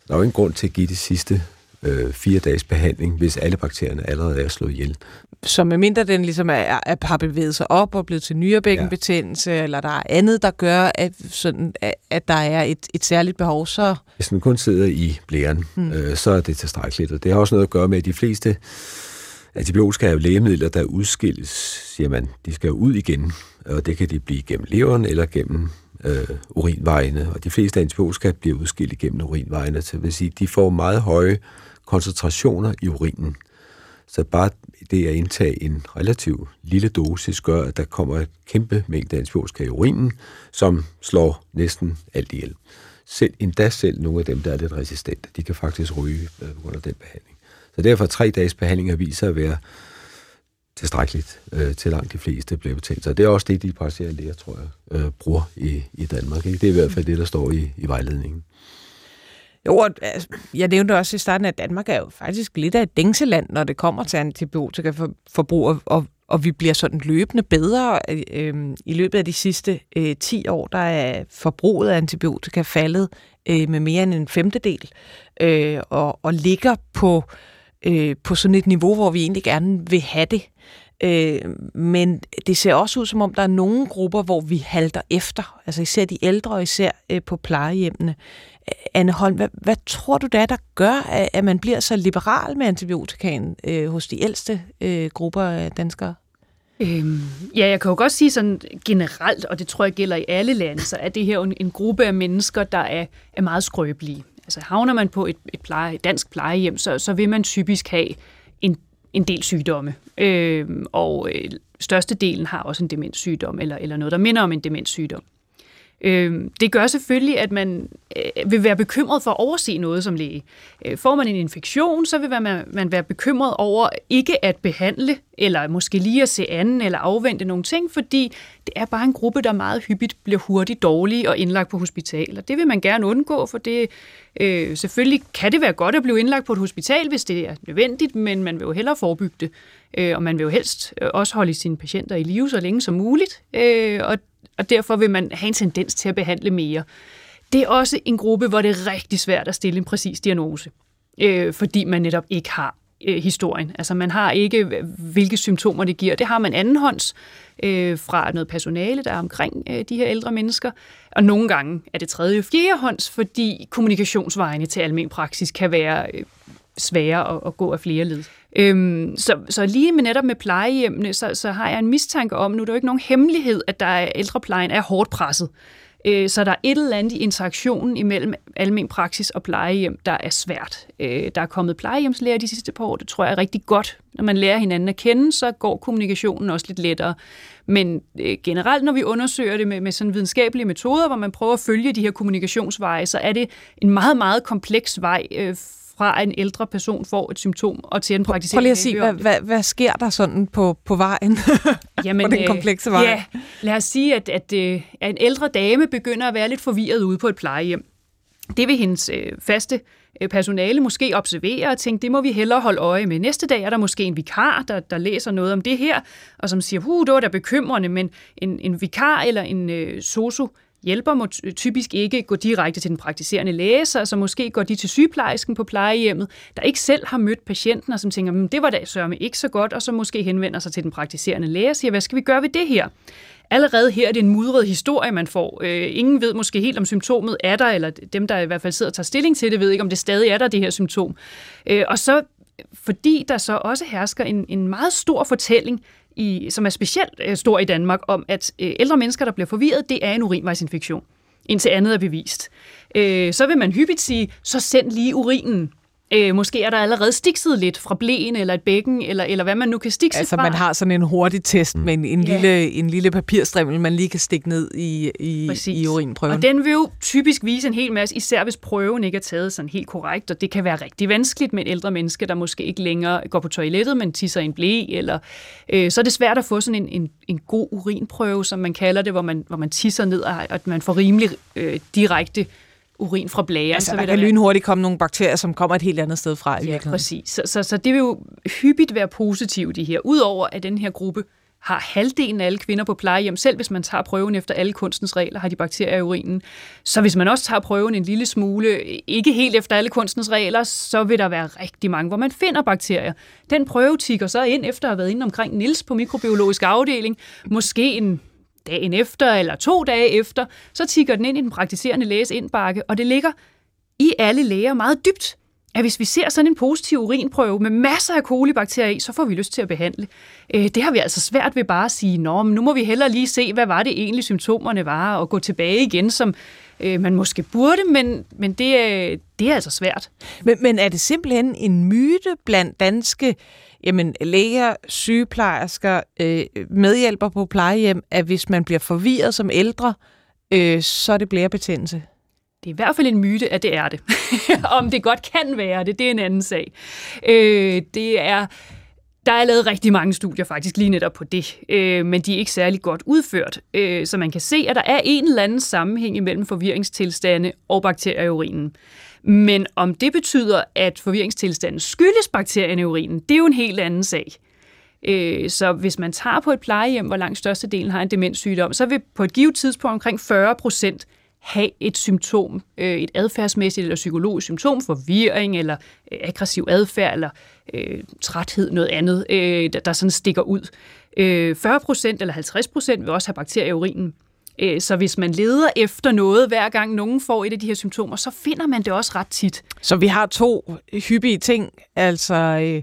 Der er jo ingen grund til at give de sidste øh, fire dages behandling, hvis alle bakterierne allerede er slået ihjel. Så medmindre den ligesom er, er, har bevæget sig op og blevet til nyrebækkenbetændelse, ja. eller der er andet, der gør, at, sådan, at der er et, et særligt behov, så... Hvis den kun sidder i blæren, hmm. øh, så er det tilstrækkeligt. Og det har også noget at gøre med, at de fleste Antibiotika er jo lægemidler, der udskilles, siger man. De skal jo ud igen, og det kan de blive gennem leveren eller gennem øh, urinvejene. Og de fleste antibiotika bliver udskilt gennem urinvejene, så det vil sige, de får meget høje koncentrationer i urinen. Så bare det at indtage en relativ lille dosis gør, at der kommer et kæmpe mængde antibiotika i urinen, som slår næsten alt ihjel. Selv, endda selv nogle af dem, der er lidt resistente, de kan faktisk ryge øh, under den behandling. Så derfor tre dages behandling viser at være tilstrækkeligt øh, til langt de fleste bliver. Så det er også det, de praktiserende læger, tror jeg, øh, bruger i, i Danmark. Ikke? Det er i hvert fald det, der står i, i vejledningen. Jo, altså, jeg nævnte også i starten, at Danmark er jo faktisk lidt af et dængseland, når det kommer til antibiotikaforbrug, og, og, og vi bliver sådan løbende bedre. Øh, øh I løbet af de sidste øh, 10 år, der er forbruget af antibiotika faldet øh, med mere end en femtedel, øh, og, og ligger på øh, øh, på sådan et niveau, hvor vi egentlig gerne vil have det. Øh, men det ser også ud, som om der er nogle grupper, hvor vi halter efter. Altså især de ældre, og især øh, på plejehjemmene. Øh, Anne Holm, hvad, hvad tror du, det er, der gør, at, at man bliver så liberal med antibiotikaen øh, hos de ældste øh, grupper af danskere? Øhm, ja, jeg kan jo godt sige sådan generelt, og det tror jeg gælder i alle lande, så er det her en, en gruppe af mennesker, der er, er meget skrøbelige. Altså havner man på et, et, pleje, et dansk plejehjem, så, så vil man typisk have en, en del sygdomme. Øh, og øh, størstedelen har også en demenssygdom, eller, eller noget, der minder om en demenssygdom. Øh, det gør selvfølgelig, at man øh, vil være bekymret for at overse noget som læge. Øh, får man en infektion, så vil man, man være bekymret over ikke at behandle eller måske lige at se anden, eller afvente nogle ting, fordi det er bare en gruppe, der meget hyppigt bliver hurtigt dårlige og indlagt på hospital. Og det vil man gerne undgå, for det øh, selvfølgelig kan det være godt at blive indlagt på et hospital, hvis det er nødvendigt, men man vil jo hellere forebygge det. Øh, og man vil jo helst øh, også holde sine patienter i live så længe som muligt, øh, og, og derfor vil man have en tendens til at behandle mere. Det er også en gruppe, hvor det er rigtig svært at stille en præcis diagnose, øh, fordi man netop ikke har øh, historien. Altså man har ikke, hvilke symptomer det giver. Det har man andenhånds øh, fra noget personale, der er omkring øh, de her ældre mennesker. Og nogle gange er det tredje fjerde hånds, fordi kommunikationsvejene til almen praksis kan være øh, sværere at, at gå af flere led. Øhm, så, så lige med netop med plejehjemmene, så, så har jeg en mistanke om, nu er det jo ikke nogen hemmelighed, at der er ældreplejen er hårdt presset. Øh, så der er et eller andet i interaktionen imellem almen praksis og plejehjem, der er svært. Øh, der er kommet plejehjemslærer de sidste par år, det tror jeg er rigtig godt. Når man lærer hinanden at kende, så går kommunikationen også lidt lettere. Men øh, generelt, når vi undersøger det med, med sådan videnskabelige metoder, hvor man prøver at følge de her kommunikationsveje, så er det en meget, meget kompleks vej øh, fra en ældre person får et symptom, og til en praktiserende Prøv lige at sige, hvad, hvad, hvad sker der sådan på, på vejen? [LAUGHS] Jamen, på den komplekse vej? Ja, lad os sige, at, at, at en ældre dame begynder at være lidt forvirret ude på et plejehjem. Det vil hendes øh, faste personale måske observere og tænke, det må vi hellere holde øje med. Næste dag er der måske en vikar, der, der læser noget om det her, og som siger, huh, det var da bekymrende, men en, en vikar eller en øh, sosu hjælper må typisk ikke gå direkte til den praktiserende læge, så altså måske går de til sygeplejersken på plejehjemmet, der ikke selv har mødt patienten, og som tænker, hmm, det var da sørme ikke så godt, og så måske henvender sig til den praktiserende læge og siger, hvad skal vi gøre ved det her? Allerede her er det en mudret historie, man får. Øh, ingen ved måske helt, om symptomet er der, eller dem, der i hvert fald sidder og tager stilling til det, ved ikke, om det stadig er der, det her symptom. Øh, og så fordi der så også hersker en, en meget stor fortælling i, som er specielt øh, stor i Danmark, om at øh, ældre mennesker, der bliver forvirret, det er en urinvejsinfektion, indtil andet er bevist. Øh, så vil man hyppigt sige, så send lige urinen. Øh, måske er der allerede stikset lidt fra blæen eller et bækken, eller, eller hvad man nu kan stikse altså, fra. man har sådan en hurtig test med en, en, ja. lille, en lille papirstrimmel, man lige kan stikke ned i, i, i urinprøven. Og den vil jo typisk vise en hel masse, især hvis prøven ikke er taget sådan helt korrekt, og det kan være rigtig vanskeligt med ældre mennesker, der måske ikke længere går på toilettet, men tisser i en blæ, eller øh, så er det svært at få sådan en, en, en god urinprøve, som man kalder det, hvor man, hvor man tisser ned, og at man får rimelig øh, direkte urin fra blæren. Altså, så der kan der lynhurtigt komme nogle bakterier, som kommer et helt andet sted fra i ja, præcis. Så, så, så det vil jo hyppigt være positivt, de her. Udover at den her gruppe har halvdelen af alle kvinder på plejehjem, selv hvis man tager prøven efter alle kunstens regler, har de bakterier i urinen. Så hvis man også tager prøven en lille smule, ikke helt efter alle kunstens regler, så vil der være rigtig mange, hvor man finder bakterier. Den prøve tigger så ind efter at have været inde omkring Nils på mikrobiologisk afdeling, måske en dagen efter eller to dage efter, så tigger den ind i den praktiserende læges indbakke, og det ligger i alle læger meget dybt, at hvis vi ser sådan en positiv urinprøve med masser af kolibakterier i, så får vi lyst til at behandle. Øh, det har vi altså svært ved bare at sige, Nå, men nu må vi hellere lige se, hvad var det egentlig symptomerne var, og gå tilbage igen, som øh, man måske burde, men, men det, øh, det er altså svært. Men, men er det simpelthen en myte blandt danske jamen, læger, sygeplejersker, øh, medhjælper på plejehjem, at hvis man bliver forvirret som ældre, øh, så er det blærebetændelse? Det er i hvert fald en myte, at det er det. [LAUGHS] Om det godt kan være det, det er en anden sag. Øh, det er... Der er lavet rigtig mange studier faktisk lige netop på det, øh, men de er ikke særlig godt udført. Øh, så man kan se, at der er en eller anden sammenhæng imellem forvirringstilstande og bakterier i urinen. Men om det betyder, at forvirringstilstanden skyldes bakterierne i urinen, det er jo en helt anden sag. Øh, så hvis man tager på et plejehjem, hvor langt størstedelen har en demenssygdom, så vil på et givet tidspunkt omkring 40 procent have et symptom, øh, et adfærdsmæssigt eller psykologisk symptom, forvirring eller øh, aggressiv adfærd eller øh, træthed, noget andet, øh, der, der sådan stikker ud. Øh, 40 procent eller 50 procent vil også have bakterier i urinen. Øh, så hvis man leder efter noget, hver gang nogen får et af de her symptomer, så finder man det også ret tit. Så vi har to hyppige ting, altså øh,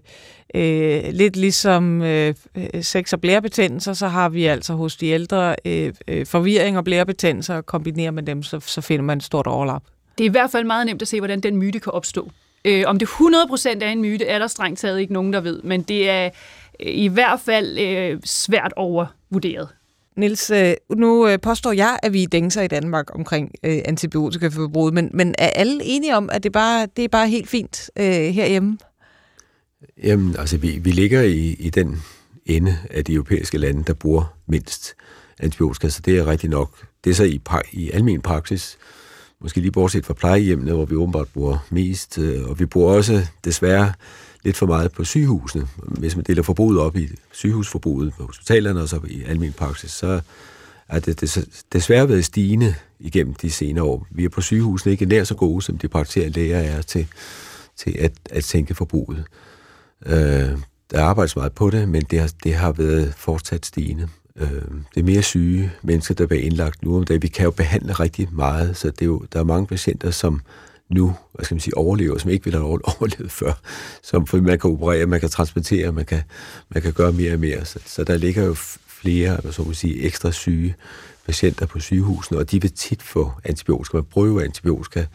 øh, lidt ligesom øh, sex- og blærebetændelser, så har vi altså hos de ældre øh, øh, forvirring og blærebetændelser, og kombinerer man dem, så, så finder man et stort overlap. Det er i hvert fald meget nemt at se, hvordan den myte kan opstå. Øh, om det 100% er en myte, er der strengt taget ikke nogen, der ved, men det er i hvert fald øh, svært overvurderet. Nils, øh, nu øh, påstår jeg, at vi dængser i Danmark omkring øh, men, men er alle enige om, at det, bare, det er bare helt fint øh, herhjemme? Jamen, altså, vi, vi ligger i, i den ende af de europæiske lande, der bruger mindst antibiotika, så det er rigtigt nok. Det er så i, i almen praksis, måske lige bortset fra plejehjemmene, hvor vi åbenbart bruger mest, øh, og vi bruger også desværre lidt for meget på sygehusene. Hvis man deler forbruget op i sygehusforbruget på hospitalerne og så i almen praksis, så er det desværre været stigende igennem de senere år. Vi er på sygehusene ikke nær så gode, som de praktiserende læger er til, til at, at tænke forbruget. Øh, der arbejdes meget på det, men det har, det har været fortsat stigende. Øh, det er mere syge mennesker, der bliver indlagt nu om dagen. Vi kan jo behandle rigtig meget, så det er jo, der er mange patienter, som nu, hvad skal man sige, overlever, som ikke ville have [LAUGHS] overlevet før. Som, for man kan operere, man kan transportere, man kan, man kan gøre mere og mere. Så, så der ligger jo flere, så man sige, ekstra syge patienter på sygehusene, og de vil tit få antibiotika. Man bruger antibiotika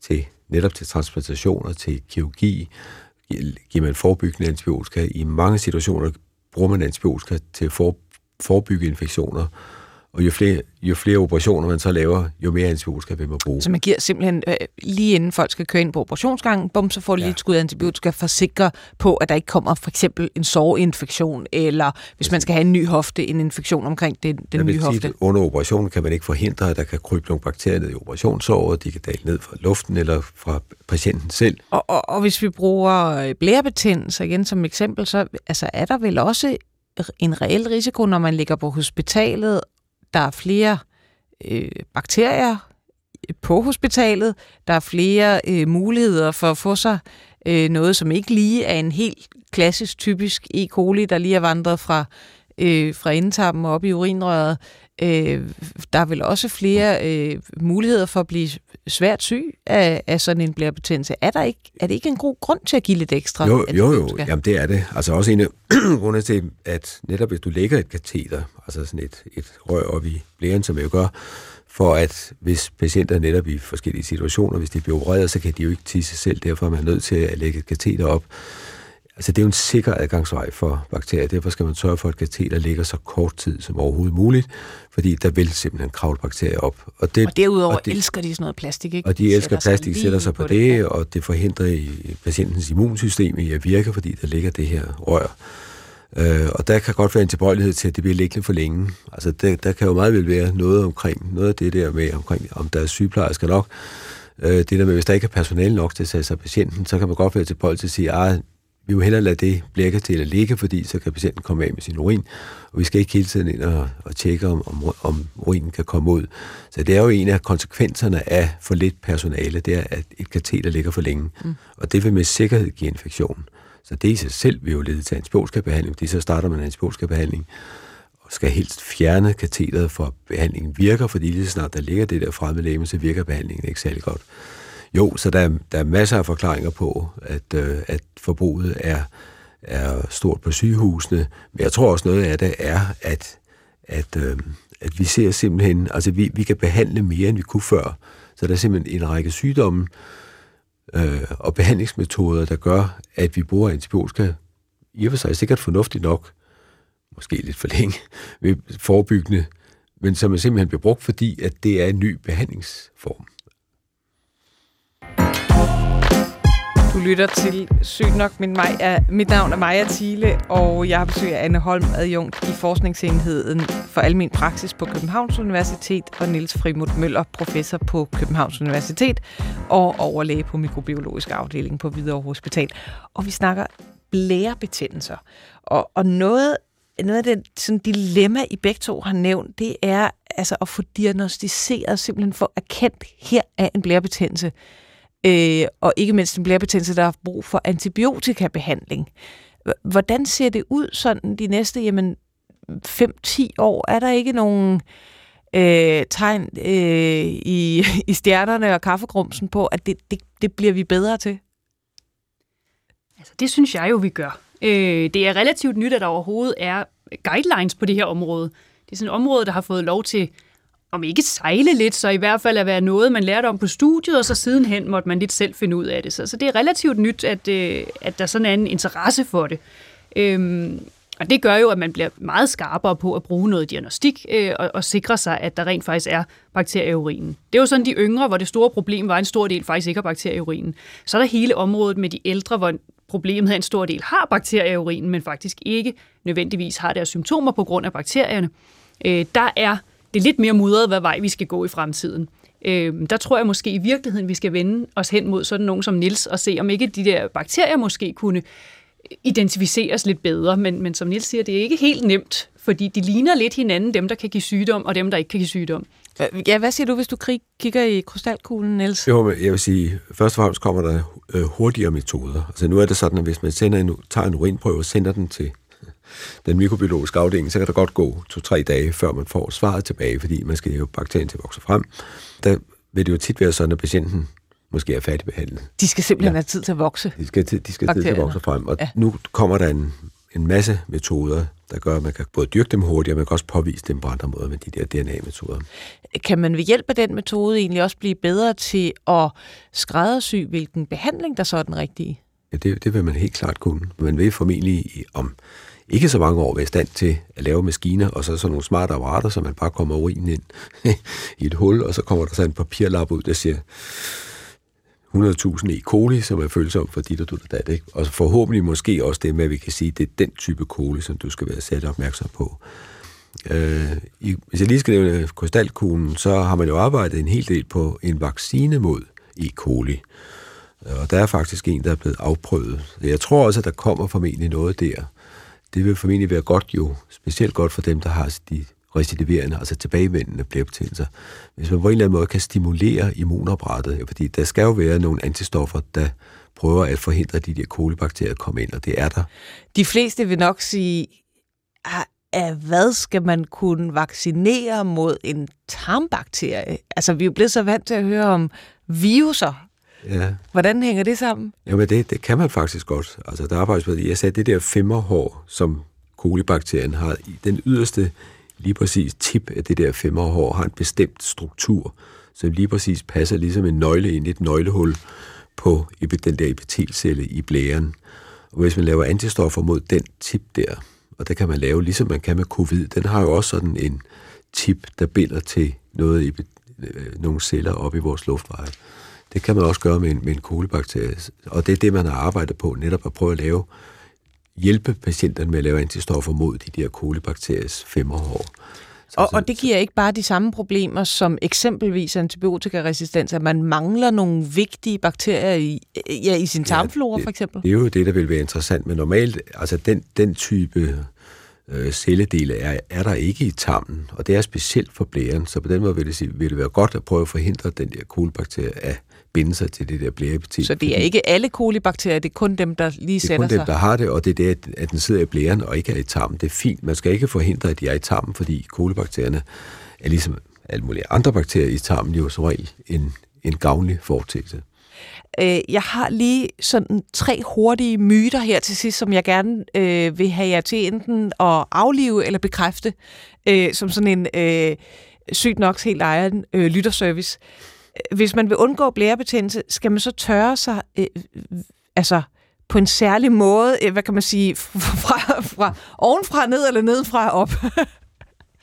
til, netop til transplantationer, til kirurgi, giver man forebyggende antibiotika. I mange situationer bruger man antibiotika til at forebygge infektioner, og jo flere, jo flere operationer man så laver, jo mere antibiotika vil man bruge. Så man giver simpelthen, øh, lige inden folk skal køre ind på operationsgangen, bum, så får de ja. lige et skud antibiotika for at sikre på, at der ikke kommer for eksempel en sårinfektion, eller hvis man skal have en ny hofte, en infektion omkring den, den nye hofte. Sige, under operationen kan man ikke forhindre, at der kan krybe nogle bakterier ned i operationssåret, de kan dale ned fra luften eller fra patienten selv. Og, og, og hvis vi bruger øh, blærebetændelse igen som eksempel, så altså, er der vel også en reel risiko, når man ligger på hospitalet der er flere øh, bakterier på hospitalet. Der er flere øh, muligheder for at få sig øh, noget, som ikke lige er en helt klassisk, typisk E. coli, der lige er vandret fra, øh, fra indtappen op i urinrøret. Øh, der er vel også flere øh, muligheder for at blive svært syg af, af sådan en blærebetændelse. Er, der ikke, er det ikke en god grund til at give lidt ekstra Jo, jo, jo. Jamen, det er det. Altså også en af [CLEARS THROAT] grundene til, at netop hvis du lægger et kateter, altså sådan et, et rør op i blæren, som jeg gør, for at hvis patienter netop i forskellige situationer, hvis de bliver opereret, så kan de jo ikke tisse selv, derfor er man nødt til at lægge et kateter op. Altså det er jo en sikker adgangsvej for bakterier, derfor skal man sørge for, at kateter ligger så kort tid som overhovedet muligt, fordi der vil simpelthen kravle bakterier op. Og, det, og derudover og det, elsker de sådan noget plastik, ikke? Og de, de elsker plastik, sætter sig på, på det, det, og det forhindrer i patientens immunsystem i at virke, fordi der ligger det her rør. Øh, og der kan godt være en tilbøjelighed til, at det bliver liggende for længe. Altså der, der kan jo meget vel være noget omkring, noget af det der med, omkring, om der er sygeplejersker nok, øh, det der med, hvis der ikke er personale nok til at sætte sig patienten, så kan man godt være tilbøjelig til at sige, at vi vil hellere lade det at ligge, fordi så kan patienten komme af med sin urin, og vi skal ikke hele tiden ind og, og tjekke, om, om, om urinen kan komme ud. Så det er jo en af konsekvenserne af for lidt personale, det er, at et kateter ligger for længe, mm. og det vil med sikkerhed give infektion. Så det i sig selv vil jo lede til antibiotika-behandling, fordi så starter man antibiotika-behandling, og skal helst fjerne katheteret for behandlingen virker, fordi lige så snart der ligger det der fremmede så virker behandlingen ikke særlig godt. Jo, så der, der er masser af forklaringer på, at, øh, at forbruget er, er stort på sygehusene, men jeg tror også noget af det er, at, at, øh, at vi ser simpelthen, altså vi, vi kan behandle mere, end vi kunne før. Så der er simpelthen en række sygdomme øh, og behandlingsmetoder, der gør, at vi bruger antibiotika i og for sig sikkert fornuftigt nok, måske lidt for længe, ved forebyggende, men som er simpelthen bliver brugt, fordi at det er en ny behandlingsform. Du lytter til Sygt nok. Min, Maja, mit navn er Maja Thiele, og jeg har besøg af Anne Holm, adjunkt i Forskningsenheden for Almen Praksis på Københavns Universitet, og Niels Frimut Møller, professor på Københavns Universitet og overlæge på mikrobiologisk afdeling på Hvidovre Hospital. Og vi snakker blærebetændelser. Og, og noget, noget af det sådan dilemma, I begge to har nævnt, det er altså at få diagnostiseret, simpelthen få erkendt, her er en blærebetændelse øh, og ikke mindst en blærebetændelse, der har brug for antibiotikabehandling. Hvordan ser det ud sådan de næste jamen, 5-10 år? Er der ikke nogen øh, tegn øh, i, [LAUGHS] i stjernerne og kaffegrumsen på, at det, det, det bliver vi bedre til? Altså, det synes jeg jo, vi gør. Øh, det er relativt nyt, at der overhovedet er guidelines på det her område. Det er sådan et område, der har fået lov til om ikke sejle lidt, så i hvert fald at være noget, man lærte om på studiet, og så sidenhen måtte man lidt selv finde ud af det. Så, så det er relativt nyt, at, øh, at der sådan er en interesse for det. Øhm, og det gør jo, at man bliver meget skarpere på at bruge noget diagnostik øh, og, og sikre sig, at der rent faktisk er bakterier i urinen. Det er jo sådan de yngre, hvor det store problem var, at en stor del faktisk ikke har bakterier i urinen. Så er der hele området med de ældre, hvor problemet er, at en stor del har bakterier i urinen, men faktisk ikke nødvendigvis har deres symptomer på grund af bakterierne. Øh, der er det lidt mere mudret, hvad vej vi skal gå i fremtiden. Øh, der tror jeg måske i virkeligheden, vi skal vende os hen mod sådan nogen som Nils og se, om ikke de der bakterier måske kunne identificeres lidt bedre. Men, men som Nils siger, det er ikke helt nemt, fordi de ligner lidt hinanden, dem der kan give sygdom og dem der ikke kan give sygdom. Ja, hvad siger du, hvis du kigger i krystalkuglen, Niels? Jo, men jeg vil sige, først og fremmest kommer der øh, hurtigere metoder. Altså nu er det sådan, at hvis man sender en, tager en urinprøve og sender den til den mikrobiologiske afdeling, så kan der godt gå to-tre dage, før man får svaret tilbage, fordi man skal jo bakterien til at vokse frem. Der vil det jo tit være sådan, at patienten måske er færdigbehandlet. De skal simpelthen ja. have tid til at vokse. De skal, de skal tid til at vokse frem. Og ja. nu kommer der en, en masse metoder, der gør, at man kan både dyrke dem hurtigere, men man kan også påvise dem på andre måder med de der DNA-metoder. Kan man ved hjælp af den metode egentlig også blive bedre til at skræddersy, hvilken behandling der så er den rigtige? Ja, det, det vil man helt klart kunne. Man vil formentlig om ikke så mange år være i stand til at lave maskiner, og så sådan nogle smarte apparater, så man bare kommer urinen ind [LAUGHS] i et hul, og så kommer der sådan en papirlap ud, der siger 100.000 E. coli, som er følsom for dit og dit og dat. Ikke? Og forhåbentlig måske også det med, at vi kan sige, at det er den type coli, som du skal være sat opmærksom på. Øh, i, hvis jeg lige skal nævne krystalkuglen, så har man jo arbejdet en hel del på en vaccine mod E. coli. Og der er faktisk en, der er blevet afprøvet. Jeg tror også, at der kommer formentlig noget der. Det vil formentlig være godt jo, specielt godt for dem, der har de recidiverende, altså tilbagevendende blærebetændelser. Hvis man på en eller anden måde kan stimulere immunapparatet, fordi der skal jo være nogle antistoffer, der prøver at forhindre de der kolibakterier at komme ind, og det er der. De fleste vil nok sige, ah, at hvad skal man kunne vaccinere mod en tarmbakterie? Altså, vi er jo blevet så vant til at høre om viruser. Ja. Hvordan hænger det sammen? Jamen, det, det kan man faktisk godt. Altså, der på det. Jeg sagde, det der femmerhår, som kolibakterien har, den yderste lige præcis tip af det der femmerhår har en bestemt struktur, som lige præcis passer ligesom en nøgle ind i et nøglehul på den der epitelcelle i blæren. Og hvis man laver antistoffer mod den tip der, og det kan man lave, ligesom man kan med covid, den har jo også sådan en tip, der binder til noget i øh, nogle celler op i vores luftveje. Det kan man også gøre med en, med en kolibakterie, og det er det, man har arbejdet på, netop at prøve at lave hjælpe patienterne med at lave antistoffer mod de der kolibakteries femmerhår. og, og det giver ikke bare de samme problemer som eksempelvis antibiotikaresistens, at man mangler nogle vigtige bakterier i, ja, i sin tarmflora ja, for eksempel? Det er jo det, der vil være interessant, men normalt, altså den, den type øh, celledele er, er der ikke i tarmen, og det er specielt for blæren, så på den måde vil det, sige, vil det være godt at prøve at forhindre den der kolibakterie af binde sig til det der blæreepitel. Så det er ikke alle kolibakterier, det er kun dem, der lige sætter sig? Det er kun dem, der har det, og det er det, at den sidder i blæren og ikke er i tarmen. Det er fint. Man skal ikke forhindre, at de er i tarmen, fordi kolibakterierne er ligesom alle mulige andre bakterier i tarmen jo som regel en, en gavnlig foretægelse. Øh, jeg har lige sådan tre hurtige myter her til sidst, som jeg gerne øh, vil have jer til enten at aflive eller bekræfte, øh, som sådan en øh, sygt nok helt egen øh, lytterservice hvis man vil undgå blærebetændelse, skal man så tørre sig øh, altså på en særlig måde, øh, hvad kan man sige, [LAUGHS] fra, fra ovenfra ned eller nedfra op? [LAUGHS]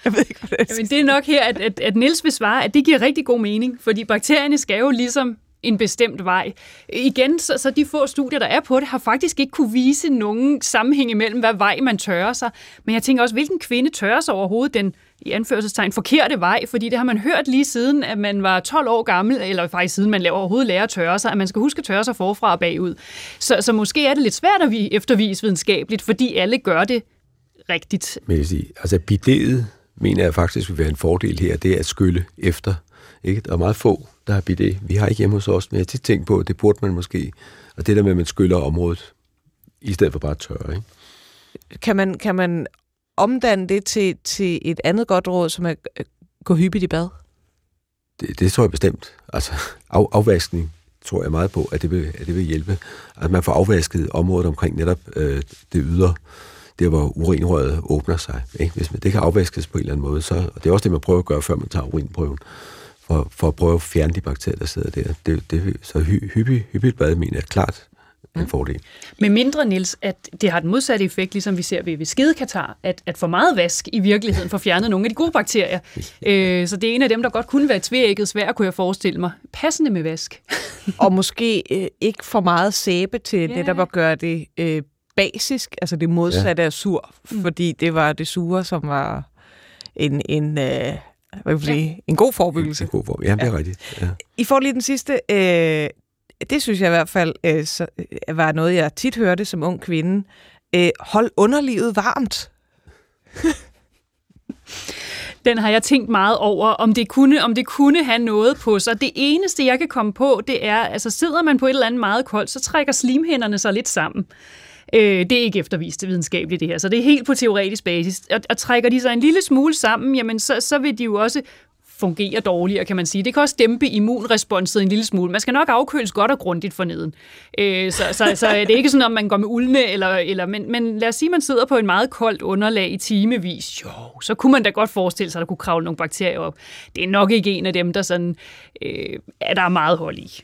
Jeg ved ikke, det er. Jamen, det er nok her, at, at, at Niels vil svare, at det giver rigtig god mening, fordi bakterierne skal jo ligesom en bestemt vej. Igen, så, så de få studier, der er på det, har faktisk ikke kunne vise nogen sammenhæng imellem, hvad vej man tørrer sig. Men jeg tænker også, hvilken kvinde tørrer sig overhovedet den i anførselstegn forkerte vej, fordi det har man hørt lige siden, at man var 12 år gammel, eller faktisk siden man overhovedet lærer at tørre sig, at man skal huske at tørre sig forfra og bagud. Så, så måske er det lidt svært at vi eftervise videnskabeligt, fordi alle gør det rigtigt. Men jeg sige, altså bidet mener jeg faktisk vil være en fordel her, det er at skylle efter. Ikke? Der er meget få, der har bidet. Vi har ikke hjemme hos os, men jeg har tit tænkt på, at det burde man måske. Og det der med, at man skyller området, i stedet for bare at tørre. Ikke? Kan man, kan man omdanne det til, til et andet godt råd, som er at gå hyppigt i bad? Det, det tror jeg bestemt. Altså af, afvaskning tror jeg meget på, at det vil, at det vil hjælpe. At man får afvasket området omkring netop øh, det ydre, der hvor urinrøret åbner sig. Ikke? Hvis man, det kan afvaskes på en eller anden måde, så, og det er også det, man prøver at gøre, før man tager urinprøven, for, for at prøve at fjerne de bakterier, der sidder der. Det, det, så hy, hyppigt, hyppigt bad, mener jeg klart en fordel. Med mindre, Nils, at det har den modsatte effekt, ligesom vi ser ved, ved skidekatar, at, at for meget vask i virkeligheden får fjernet nogle af de gode bakterier. [LAUGHS] øh, så det er en af dem, der godt kunne være tvækket svær, kunne jeg forestille mig. Passende med vask. [LAUGHS] og måske øh, ikke for meget sæbe til yeah. netop at gøre det øh, basisk, altså det modsatte ja. af sur, fordi det var det sure, som var en, en, øh, hvad vil sige, ja. en god forebyggelse. En god forebyggelse, ja, det er ja. rigtigt. Ja. I får lige den sidste. Øh, det synes jeg i hvert fald øh, så, øh, var noget, jeg tit hørte som ung kvinde. Øh, hold underlivet varmt. [LAUGHS] Den har jeg tænkt meget over, om det, kunne, om det kunne have noget på sig. Det eneste, jeg kan komme på, det er, altså sidder man på et eller andet meget koldt, så trækker slimhænderne sig lidt sammen. Øh, det er ikke eftervist videnskabeligt det her, så det er helt på teoretisk basis. Og, og trækker de sig en lille smule sammen, jamen så, så vil de jo også fungerer dårligere, kan man sige. Det kan også dæmpe immunresponset en lille smule. Man skal nok afkøles godt og grundigt for neden. Øh, så, så, så øh, det er ikke sådan, at man går med uldne, eller, eller, men, men lad os sige, at man sidder på en meget koldt underlag i timevis. Jo, så kunne man da godt forestille sig, at der kunne kravle nogle bakterier op. Det er nok ikke en af dem, der sådan, øh, er der er meget hold i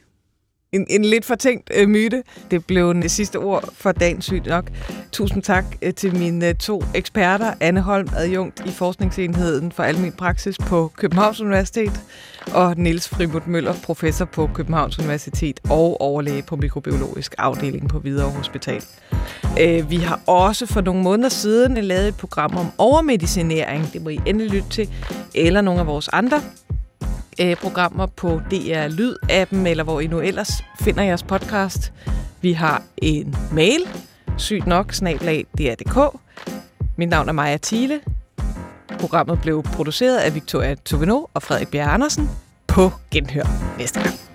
en, en lidt fortænkt øh, myte. Det blev det sidste ord for dagen sygt nok. Tusind tak øh, til mine øh, to eksperter, Anne Holm, adjunkt i Forskningsenheden for Almen Praksis på Københavns Universitet, og Niels Frimut Møller, professor på Københavns Universitet og overlæge på mikrobiologisk afdeling på Hvidovre Hospital. Øh, vi har også for nogle måneder siden lavet et program om overmedicinering. Det må I endelig lytte til, eller nogle af vores andre øh, programmer på DR Lyd-appen, eller hvor I nu ellers finder jeres podcast. Vi har en mail, sygt nok, snablag DR.dk. Mit navn er Maja Thiele. Programmet blev produceret af Victoria Tovino og Frederik Bjerg Andersen. På genhør næste gang.